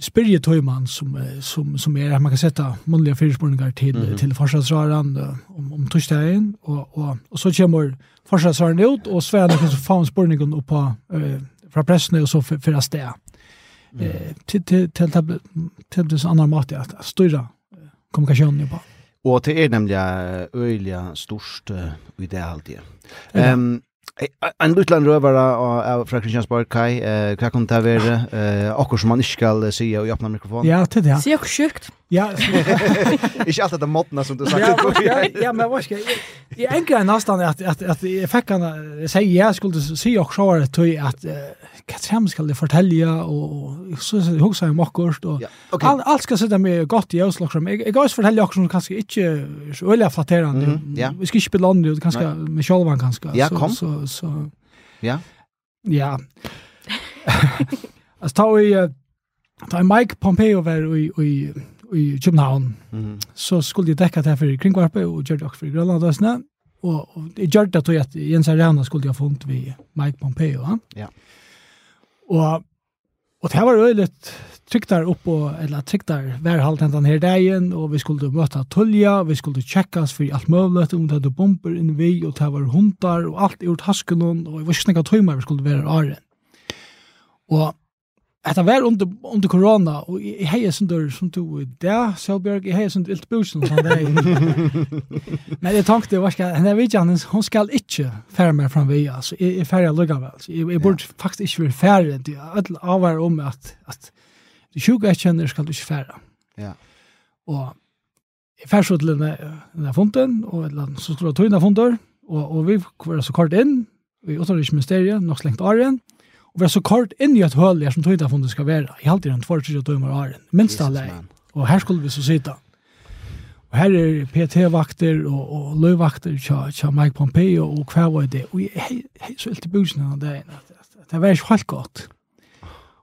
spyrje tøyman som, som, som er, man kan sette månliga fyrspurningar til, mm -hmm. til forsvarsraren om, om torsdagen, og, og, og så kommer forsvarsraren ut, og Sven er så faen spurningen opp på, uh, fra pressen, og så för sted. stä. Eh, till till till til, til, til annan mat, ja, styra kommunikasjonen på. Och det är nämligen öliga störst i det alltid. Um, En lutland rövare av fra Kristiansborg, Kai, hva kan det være? Akkur som man ikke skal si og åpne mikrofonen? Ja, til det. Sier akkur sjukt. Ja. Ikke alt dette måttene som du sagt. Ja, ja, men hva skal jeg? Jeg enkla er nesten at jeg fikk han si jeg skulle si akkur så var det tog at hva er det skal jeg fortelle, og så husker jeg om akkurat, og ja, okay. alt, alt skal sitte med godt i Oslo. liksom. jeg, jeg kan også fortelle akkurat som kanskje ikke så øyelig flatterende, mm, -hmm. ja. vi skal ikke spille andre, kanskje Nei. med kjølvann kanskje. Ja, kom. Så, så, så. Ja. Ja. altså, ta vi, ta Mike Pompeo var i, i, i København, mm -hmm. så skulle jeg dekka det for kringvarpet, og gjøre det også for Grønlandøsene, og, og jeg gjør det til at Jens Arena skulle jeg ha funnet vi Mike Pompeo, ja. Ja. Og, og det var øyelig trygt der oppe, eller trygt der hver halvdelen den her dagen, og vi skulle møte Tullia, vi skulle tjekkas for alt mulig, om det hadde bomber inn vi, og det var hundar, og alt i tasken, og jeg var ikke snakka tøymer vi skulle være åren. Og Att var under under corona og i hejer som där som du där Selberg i hejer som ilt busen som där. Men jag tänkte vad skal han vet jag hon skal inte färra meg fram vi alltså i vel, lugga väl. Jag borde faktiskt inte vill färra det alla avar om at at det sjuka känner skal du färra. Ja. Og Och fær så til denne fonten, og et eller annet, så skulle det tøyne fonter, og, og vi var så kort inn, vi åttar ministeriet mysteriet, nok slengt arjen, mm Og vi har så kort inn i et høl her som tog det funnet skal være. I halvtid en 22 timer av åren. Minst alle. Og her skulle vi så sitte. Og her er PT-vakter og, og løyvakter til Mike Pompeo og hva var det. Og jeg er så helt i busen av det. Det var ikke helt godt.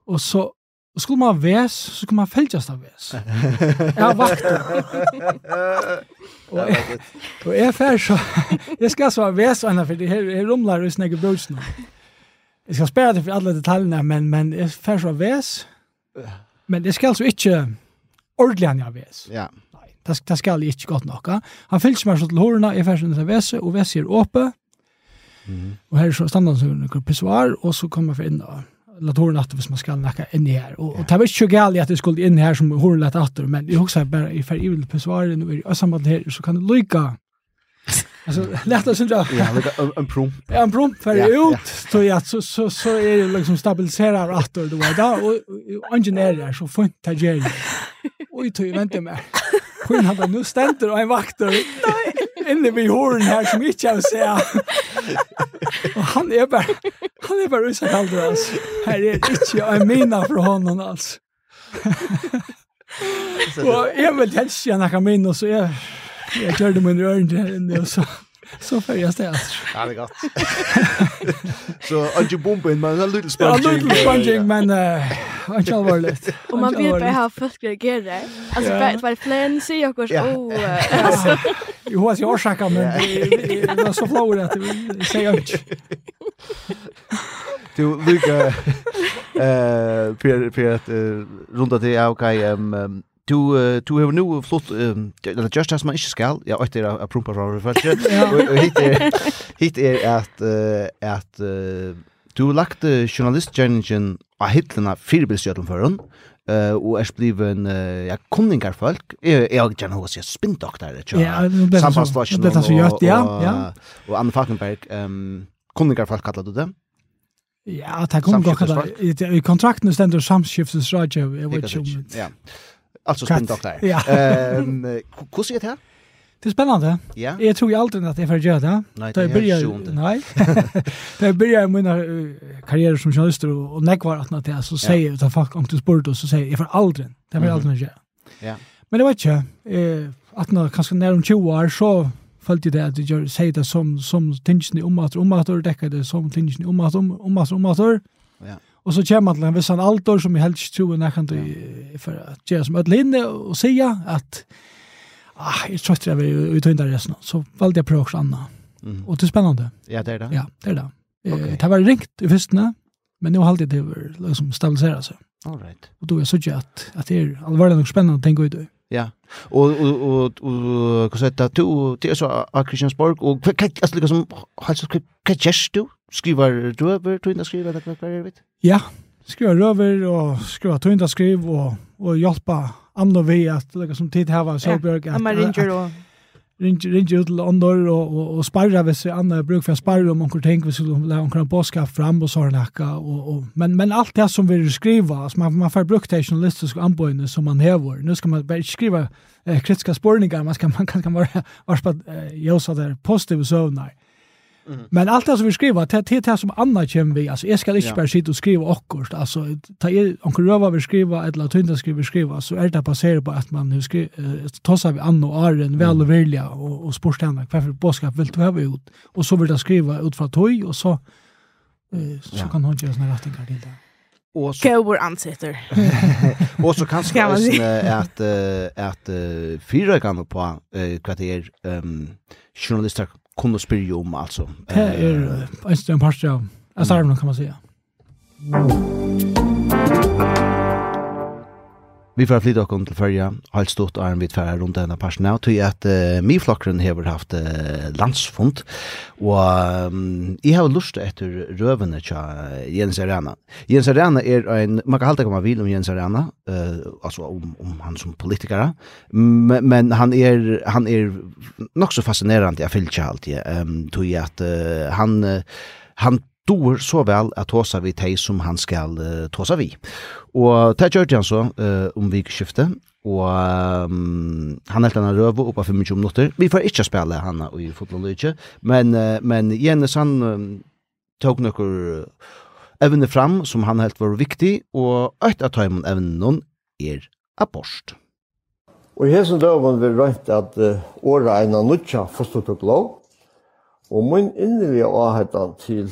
Og så Og skulle man væs, så skulle man fælgjast av væs. Jeg har vakt og, jeg, og jeg fær så, jeg skal så ha væs, for det her, her rumlar i snegge brødsene. Jeg skal spære det for alle detaljene, men, men jeg får så ves. Men jeg skal altså ikke ordentlig han jeg ves. Ja. Nei, det, det skal jeg ikke godt nok. Han fyllt meg så til hårene, jeg får sånn til vese, og vese er åpe. Mm -hmm. Og her er så standard som en pissoar, og så kommer jeg inn og lade hårene atter hvis man skal nakke inn i her. Og, ja. og det var ikke så galt at jeg skulle inn her som hårene lette atter, men jeg husker bare, jeg får i vil pissoaren, og i samme her, så kan det lykke Alltså lätt att synda. Ja, en en prom. Ja, en prom för ut så ja så så så är det liksom stabiliserar åter det var där och ingenjörer så fint ta grej. Oj, tog vänta mer. Hon hade nu ständer och en vakt inne vid horn här som inte jag ser. Och han är bara han är bara så kallad alltså. Här är inte jag mina för honom alls. Och jag vill helst gärna kan in och så är Jag körde min rörn där inne och så så färgas det alltså. Ja, det er godt. så Angie Bomben, men en liten sponging. Ja, en liten sponging, men uh, ikke allvarligt. Og man vet att här folk reagerar. Alltså, yeah. bare, flen säger jag också, oh. Jo, hoppas jag orsakar, men det var så flowigt at vi säger ikke. Du, Luka, eh, för att runda till, okej, Du uh, du har nu flott eller just as man ikke skal. Ja, åt er a prumpa fra för Og hit er hit er att at du lagt journalistgjerningen av hitlene firebilsgjøtlen for henne, uh, og er bliven uh, ja, kunningarfolk. Jeg er ikke gjerne hos jeg spinndoktere, ja, sambandslasjonen og, og, ja, ja. og Anne Falkenberg. Um, kunningarfolk kallar du det? Ja, det er kunningarfolk. I kontrakten stender samskiftesradio, jeg vet ikke om det. Ja. Alltså spinn doktor. Ja. Ehm, hur ser det här? Det är spännande. Ja. Jag tror ju alltid att jag får göra det. Nej, det är ju inte. Nej. Det börjar ju mina karriär som journalister och näkvar att det så säger utan folk om du sport och så säger jag får aldrig. Det vill aldrig göra. Ja. Men det var ju eh att när kanske när de 20 år så följde det att jag säger det som som tingen om att om att det täcker det som tingen om att om att om att. Ja. Og så kommer han til en viss en alder som jeg helst tror jeg kan for å gjøre som ødel inne og sier at ah, jeg tror ikke jeg vil ut og inn resten. Så valgte jeg prøve også annet. Mm. Og det er spennende. Ja, det er det. Ja, det er det. Okay. Det var ringt i fyrstene, men nå har det liksom stabiliseret seg. All right. Og då är så att at det är allvarligt och spännande tänker ut du. Ja. Och och och och hur sätter du det är så a Christiansborg och alltså liksom alltså vad gör du? skriver du över tunda skriva det kvar är vet. Ja, skriva över och skriva tunda skriv och och hjälpa andra vi att lägga som tid här var så björk. Ja, man ringer og... ringer ringer ut till andra och och, och sparra vid sig andra bruk för sparra om onkel tänker vi skulle lägga onkel påska fram sånn såna och och men men allt det som vi skriva altså man man får brukt det journalistiske anbøyene som man har nu ska man bara skriva eh, kritiska spårningar man skal, man kan kan bare, vara på eh, jag der där positiva sövnar. Men allt det som vi skriver, det är det som Anna kommer vi. Alltså, jag ska inte ja. bara sitta och skriva akkurat. Alltså, ta er, om du rövar vi skriva, eller tynda skriver skriva, så är det baserat på att man uh, tossar vi Anna och Arjen, mm. väl och vilja, och, och sportstjärna, varför bådskap vill du ha ut? Och så vill jag skriva ut från tog, och så, eh, så ja. kan hon göra såna rättningar till det. Och så går ansikter. och så kanske kan att att att fyra kan på kvarter ehm journalister kunde spyrja om alltså. Det är en stund parstja. av sarvna kan man säga. Mm. Vi får flytta okkur til fyrja, helt stort arm vi tverra rundt denne parsen av, til at uh, mi flokkeren hever haft uh, landsfund, og um, jeg har lust etter røvene tja Jens Arena. Jens Arena er en, man kan alltid komma vil om Jens Arena, uh, altså om, om han som politikere, men, men han er, han er nok så fascinerande, jeg fyllt ikke alltid, um, tog at uh, han, uh, han doer så vel at tåsa vi teg som han skal uh, tåsa vi. Og det gjør han så uh, om vikskiftet, og um, han helt denne røve oppa 25 minutter. Vi får ikke spille han i fotballlytje, men, uh, men Jens han um, tok noen evne fram som han helt var viktig, og et av tøymen evnen er abort. Og i hesen døven vil rønt at uh, året er en av nødja forstått og lov, og min innelige avhetan til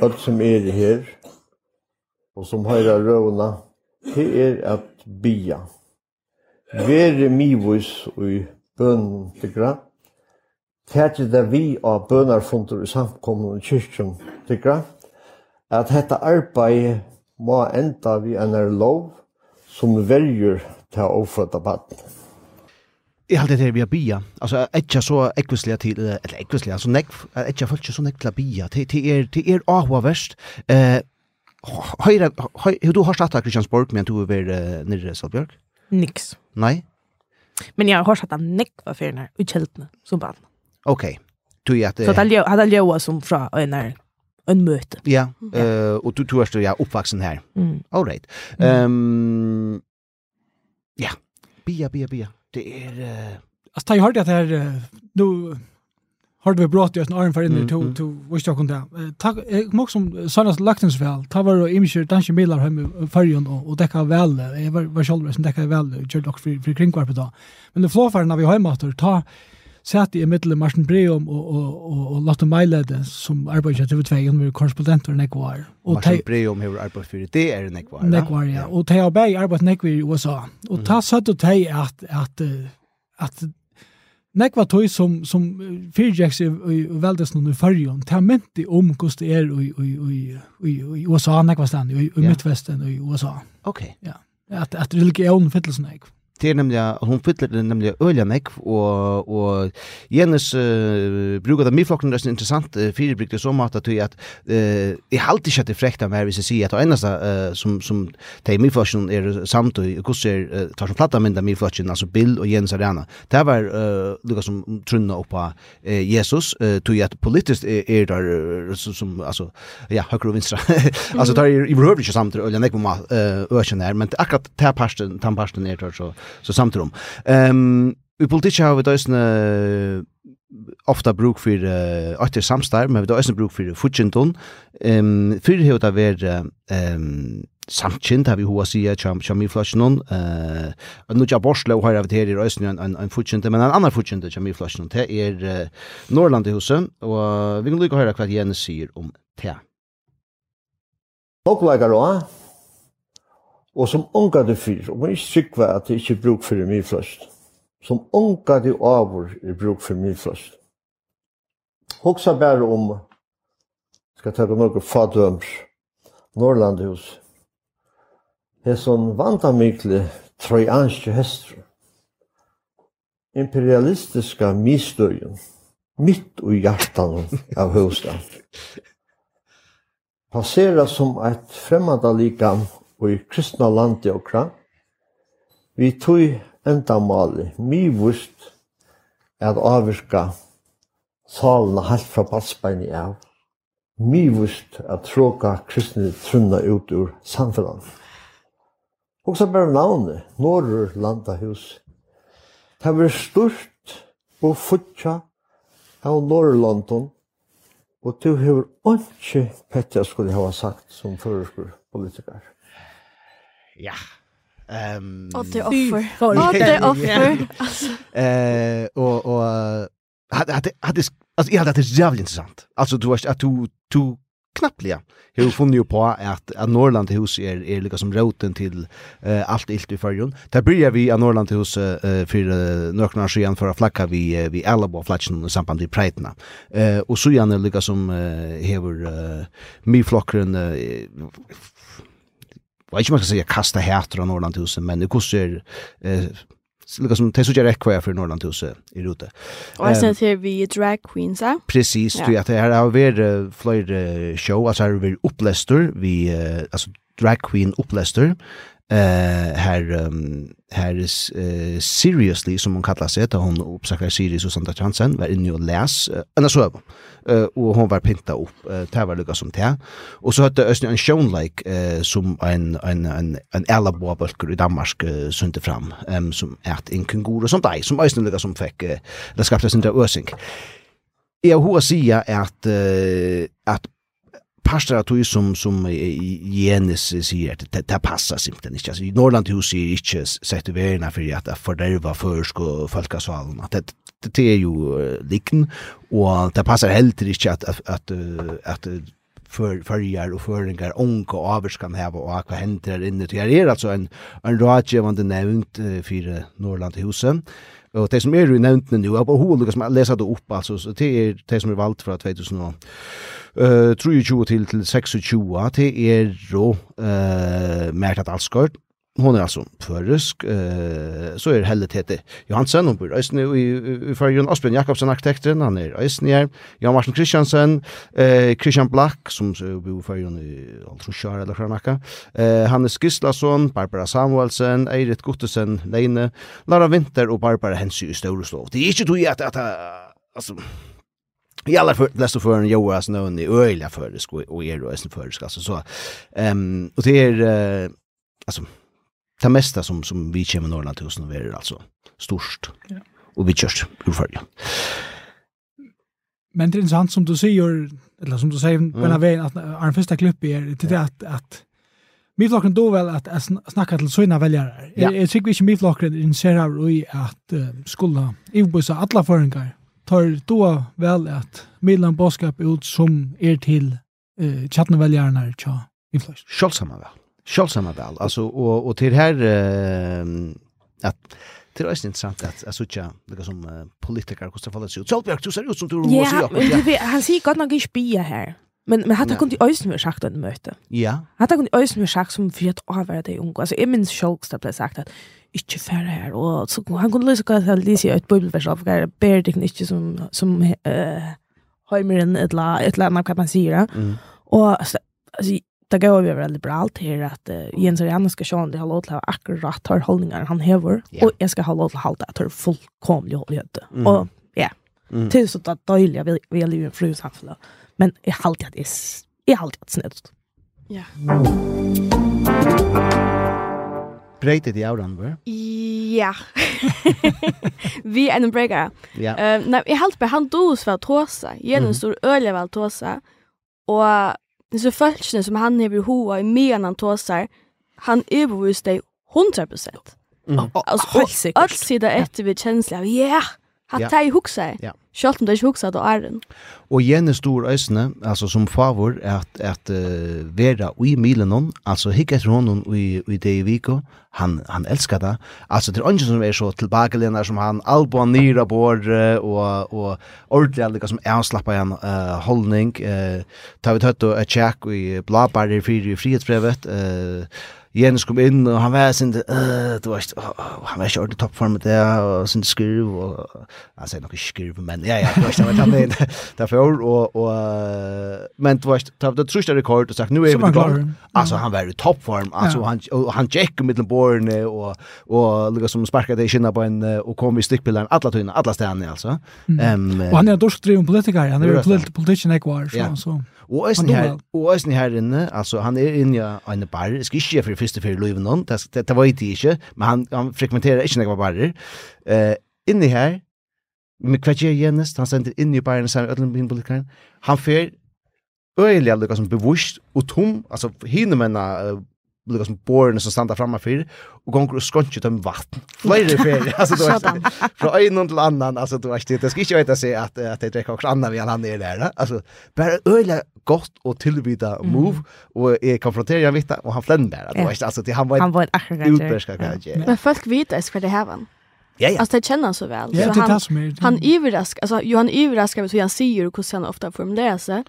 alt som er her, og som høyra røvna, det er at bia. Vere mivus i bønnen tikra, tætje det vi av bønarfunder i samkommun og kyrkjum tikra, at dette arbeid må enda vi enn er lov som verger til å oppfødda baden. Jeg halte det vi har bia. Altså, ikke så ekvislega til, eller ekvislega, så nek, ikke følt ikke så nek til bia. Det er, det er ahua verst. Eh, høyre, høyre, du har satt Kristiansborg, men du er ved uh, nere Salbjørg? Niks. Nei? Men jeg har satt av nekva fyrir nær, utkjeltene, som barn. Ok. Du, at, så det hade ljøa som fra øyner en møte. Ja, eh och du tror att ja, uppvuxen här. Mm. All right. Ehm um, Ja. Bia bia bia det er... Uh... alltså jag hörde att det här nu har vi brått just en arm för in to to visst jag kunde tack jag som sånas laktens väl ta var och image danske bilar hem förjon och och täcka väl jag var var själv som täcka väl gjorde dock för för kring kvar på dag men de flåfarna vi har hemma ta satt i middelen Martin Breum og, og, og, og Lotte Meilede, som arbeider til TV2, hun var korrespondent for Nekvar. Og Martin te... Breum har arbeidet for det er Nekvar. Nekvar, ja. Og de har bare arbeidet Nekvar i USA. Og mm. ta satt og de at, at, at Nekvar tog som, som fyrtjeks i, i, i veldesnån i fyrjon, ta mynti om hvordan det er i, i, i, i, i USA, Nekvar stand, i, i ja. Midtvesten i USA. Ok. Ja. At, at religion fyttelsen er ikke det är nämligen hun fyller det nemlig öliga nek og, og Jens uh, brukar det mycket det är interessant uh, fyra som att at uh, jeg halte ikke at det frekta meg hvis jeg sier at det eneste uh, som som tej mig fashion är samt og hvordan er uh, tar som platta mynda där mig fashion alltså bild Jens arena. Det var uh, lukka som trunna oppa uh, Jesus uh, tog att politiskt er der uh, som som, altså, ja høyre höger och vänstra det er i behøver ikke samt öliga nek mat, uh, öknar men akkurat den parsten er der så så samtidig. Um, I politikk har vi døysene ofta bruk for uh, åtter samstar, men vi har også bruk for futjentun. Um, Fyrir har det vært um, har vi hoa sida kjam, kjam i flasjonen. Uh, nu tja borsle, og har vi her i røysen en, en, en futjente, men en annan futjente kjam i flasjonen, det er uh, Norrlandehuset, og vi kan lykke å høre hva Jens sier om det. Folkleikar også, og som unga det fyr, og man ikke sikva at det ikke er bruk for mye flest. Som unga det avur er bruk for mye flest. Hoksa bare om, skal ta noe fadøms, Norrlandhus, er sånn vandamikle trojanske hester, imperialistiska misstøyen, mitt i hjertan av høstan. Passera som et fremmada likam, og i kristna landi okra, vi tog enda mali, mi vust at avvirka salna halt fra balsbeini av, mi vust at tråka kristni trunna ut ur samfunnet. Og så bare navnet, Norrur Landahus. Det var stort og futja av Norrlandon, og du har ikke Petter skulle ha sagt som føreskur politiker ja. Ehm Åtte offer. Åtte offer. Eh och och hade hade hade alltså jag hade det jävligt intressant. Alltså du att du du knappliga. Hur funnit ju på att att Norrlandhus är är lika som roten till eh, allt ilt i förjon. Där börjar vi att Norrlandhus eh, för eh, några år sedan för att flacka vi vi alla på flatchen i samband med Prejterna. Eh, och så gärna lika som eh, hever eh, myflockren eh, var inte man ska säga kasta härter av Norrlandhusen, men det kostar eh, lika som det så gör ekva för Norrlandhuset i rute. Och jeg sen ser vi drag queens, ja? Precis, ja. att det här har varit flera show, alltså har varit uppläster, vi, alltså drag queen uppläster, eh här um, här is uh, seriously som hon kallar sig att hon uppsöker Sirius och Santa Chansen var inne och läs uh, en så uh, och hon var pinta upp uh, det var Lucas som te och så hade Östen en shown like uh, som en en en en elbow bulker i Danmark uh, sunte fram um, som ert en kenguru som dig som Östen Lucas som fick uh, det skapades inte ösing Jag har hur att säga att uh, att pastor att du som som Jens säger att det, det passar simpelthen inte alltså i Norrland hus ser inte sett över verna för att fördärva försk och folkasalen att det det är ju likn och det passar helt inte att att att, att för förjar och föringar onka avskan här och vad händer inne. Det är alltså en en rådgivande nämnt för Norrland husen Og det som er jo nevnt nu, jeg har bare som jeg leser det opp, altså, det er det som er valgt fra 2000 Uh, 23 til, til 26 til er og uh, Mertat Alsgaard. Hon er altså føresk, uh, så er Helle Tete Johansen, hun bor Øysten i, i, i Førjun, Asbjørn Jakobsen arkitekten, han er Øysten her, Jan Marsen Kristiansen, uh, Christian Black, som bor i Førjun i Altrusjar eller Hranakka, uh, Hannes Gislason, Barbara Samuelsen, Eirit Guttesen, Leine, Lara Winter og Barbara Hensy i Staureslov. Det er ikke tog i at, at, at, at, i alla flesta en Joas någon i öliga föresk och är och föresk alltså så ehm och det är alltså det mesta som som vi kommer Norrland till oss nu är alltså störst ja. och vi körs ur Men det är intressant som du säger eller som du säger mm. på den att den första klippet är till det att, att Mittlokken då väl att, att snacka till sina väljare. Ja. Jag tycker inte mittlokken är intresserad i att uh, skulle så alla föringar tar då väl att Milan boskap ut som är er till eh chatneväljarna tja i flash. Schulsamma väl. Schulsamma väl. Alltså och och till här eh, att Det är också intressant att jag såg det som politiker kostar fallet sig ut. Solbjörk, du ser ut som du roar sig upp. Ja, han sier godt nok ikke bia her. Men men hade kunde ösen vi sagt att möte. Ja. Hade kunde ösen vi sagt som fyrt över det unga. Alltså i min självs där blev sagt att inte färre här och så han kunde läsa kan han läsa ett bibelvers av grejer ber det inte som som eh hemmen ett la ett la kan man säga. Mm. Och alltså det går över allt här att uh, Jens Janne ska se om det har låt ha akkurat har hållningar han häver yeah. och jag ska ha låt halta att det fullkomligt hållighet. Mm. Och ja. Yeah. Mm. så att det dåliga vi, vi lever en frusamfälla. Mm. Men jeg halte at jeg halte at snedet. Ja. Breite de auran, var? Ja. Vi er en breakere. Ja. Uh, nei, jeg halte på han dos for å tåse. Gjennom stor øle vel tåse. Og disse følelsene som han hever i hoa i medan han tåser, han overvis deg 100%. Mm. Altså, helt sikkert. Alt sida etter vi kjensler av, ja, hatt jeg huksa. Ja. Sjalt om det ikke huksa til æren. Og gjerne stor øysene, altså som favor, at, at uh, vera ui milenon, altså hikk etter honom ui, ui det i viko, han, han elskar det. Altså det er ikke som er så tilbakelena som han alboa nyra bor, og, og ordentlig allika som avslappa en uh, holdning. Uh, ta vi tøtt og tjekk i blabarer fyrir i frihetsbrevet, uh, Jens kom inn og han var sin uh, du vet oh, han var ikke ordentlig toppform med det og sin skriv og han sier noe skriv men ja ja du vet han var tatt inn derfor og, og men du vet det var trusht rekord og sagt nu er vi klar altså han var i toppform altså ja. han og, han gikk mitt på borne, og og lukka som sparka det i kinna på en og kom i stikkpillaren alla tøyna alla stedene altså mm. um, og han er en dorsk driven politiker han er jo politikken ekvar så, ja. så. Og æsni her, og æsni her inne, altså han er inne i en bar, jeg skal ikke gjøre første fyrir løyven noen, det, det, det var ikke ikke, men han, han frekventerer ikke noen barer. Uh, inni her, med hva Jens, han sender inn i baren sammen med Ødlen Binbolikeren, han fer øyelig alle som bevusst og tom, altså hinne menna uh, lukka som borne som standa framme for, og gonger og skåntsju dem vatten. Flere ferie, altså du vet, fra en til annan, altså du vet, det skal ikke vite seg at, at jeg drekker okra annan vi han er der, altså, bare øyla godt og tilbyda move, og jeg konfronterer han vitt, og han flender, du vet, altså, han var et utberska kanskje. Men folk vet hva det her var. Ja, ja. Alltså det känner han så väl. Ja, så han, som är, han överraskar, alltså Johan överraskar hur han säger och hur han ofta formulerar sig.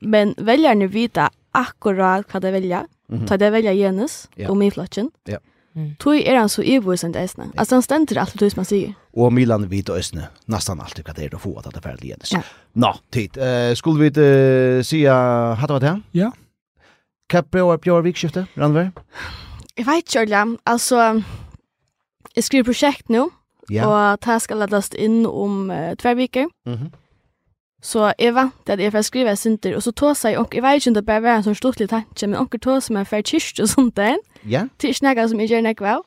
Men väljarna vita akkurat hva de velja. Mm -hmm. Ta de velja Jens yeah. og min flotchen. Ja. Yeah. Mm. Tui er han så ivoisent æsne. Altså han stender alt det som man sier. Og Milan vid og æsne, nesten alltid hva det er å få at det er ferdig Jens. Ja. Nå, tid. Uh, skulle vi uh, si uh, hatt av det? Ja. Hva bra er Bjørn Vikskiftet, Randver? Jeg vet ikke, Ørla. Altså, jeg skriver prosjekt nå, ja. og det skal ladast inn om uh, tver viker. Mhm. Mm. Så jeg vant at jeg får skrive et synder, og så tåsa jeg, og jeg vet ikke om det bare var en sånn stortlig tanke, men onker tåsa meg for kyrst og sånt der. Ja. Til Det ikke noe som jeg gjør noe av.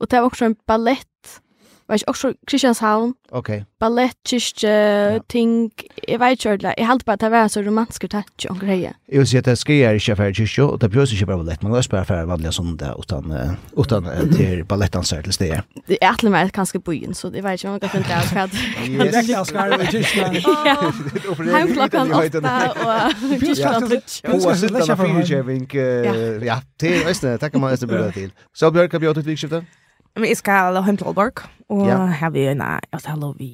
Og det var også en ballett Vet ikke, også Kristianshavn. Ok. Ballett, kyrkje, ja. ting. Jeg vet ikke ordentlig. Jeg halte bare at det var så romansker tatt, og greie. Jeg vil si at det skriver ikke for kyrkje, og det behøver ikke bare ballett. Man kan også bare for vanlige sondag utan, utan til ballettansar til stedet. Det er alle meg kanskje byen, så jeg vet ikke om jeg kan finne det av hva. Yes. Jeg skal være i Ja, Heim klokken åtta, og kyrkje klokken var litt. På sitten av fyrkjøving. Ja, til Østene. Takk om jeg har til. Så Bjørk, har vi hatt et vikskiftet? Men jeg skal hjem til Aalborg, og ja. her vi en, altså her lå vi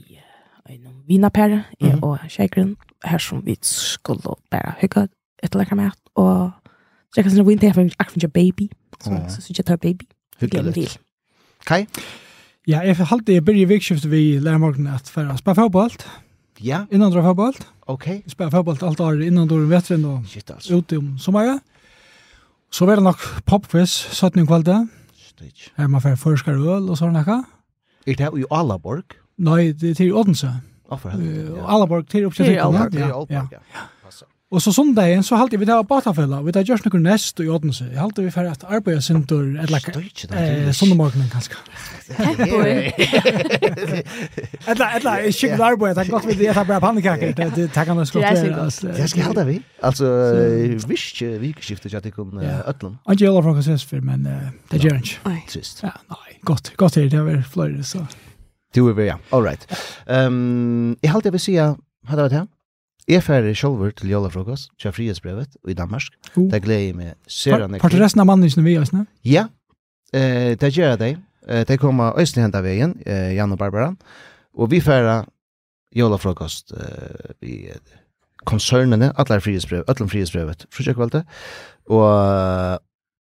en vinapære, jeg og Sjækren, her som vi skulle bare hygge et eller annet, og så jeg kan sånn vinn vinter, jeg får ikke baby, så jeg synes jeg tar baby. Hyggelig litt. Kai? Ja, jeg har alltid begynt i vikskiftet vi lærer morgen at for å spille fotball. Ja. Innan drar okej Ok. Spelar fotboll allt år innan drar vetren og Shit, alltså. ute om sommaren. Så var det nok popquiz 17. kveldet fantastisk. Her man får forskar øl og sånn akka. Er det i Alaborg? Nei, det er til Odense. Oh, for helvete. Alaborg til oppkjøkken. Til Alaborg, ja. ja. ja. ja. Og så sundagen så halte vi det av Batafella, vi tar gjørs noen nest og jodden seg. Jeg halte vi for at arbeidet sin tur et lakk sundemorgenen kanskje. Etla, etla, skikkelig arbeid, det er godt vi det etter bare pannekaker, det kan jeg skulle være. Det skal halte vi. Altså, visst ikke vikeskiftet at jeg kunne ødlen. Ikke jeg fra hva ses for, men det gjør ikke. Trist. Ja, nei, godt, godt er det, det er fløyre, så. Du er vi, ja, all right. Jeg halte jeg vil si, hadde det vært her? Jeg færre sjolver til jolafrokost, til frihetsbrevet i Danmark. Oh. Det gleder jeg meg ser han Part resten av mannen vi oss, ne? Ja, eh, det gjør jeg deg. Eh, det kommer Øystein av veien, eh, Jan og Barbara. Og vi færer Jolla Frokost eh, i konsernene, alle frihetsbrevet, alle frihetsbrevet, frihetsbrevet, og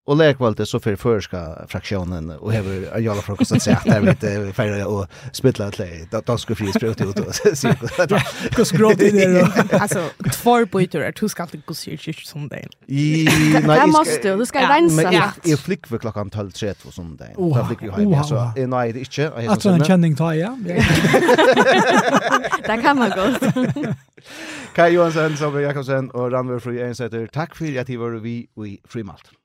Og lekvalde så för förska fraktionen och har en jävla frukost att säga där vet færre og spytla till det då ska fri sprut ut og sier hva skrått inn alltså två tvår bøyter er ska skal gå gossir just som deg Det måste du, ska rensa Men jag flikk ved klokkan 12.30 som det då flick vi hem så nej det inte jag har en känning ta ja. Där kan man gå Kai Johansen, Saber Jakobsen og Ranver Fri Einsetter, takk for at vi var vi i Frimalt.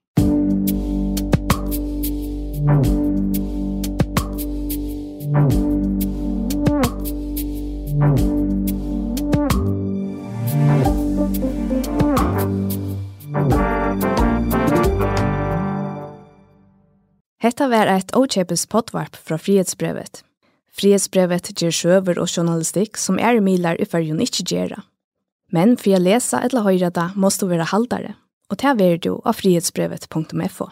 Hetta var eit åkjepes potvarp fra Frihetsbrevet. Frihetsbrevet ger sjøver og journalistikk som er milar i fyrjun ikkje gjerra. Men for å lesa eller høyra da, måste du være haldare og ta er du av frihetsbrevet.fo.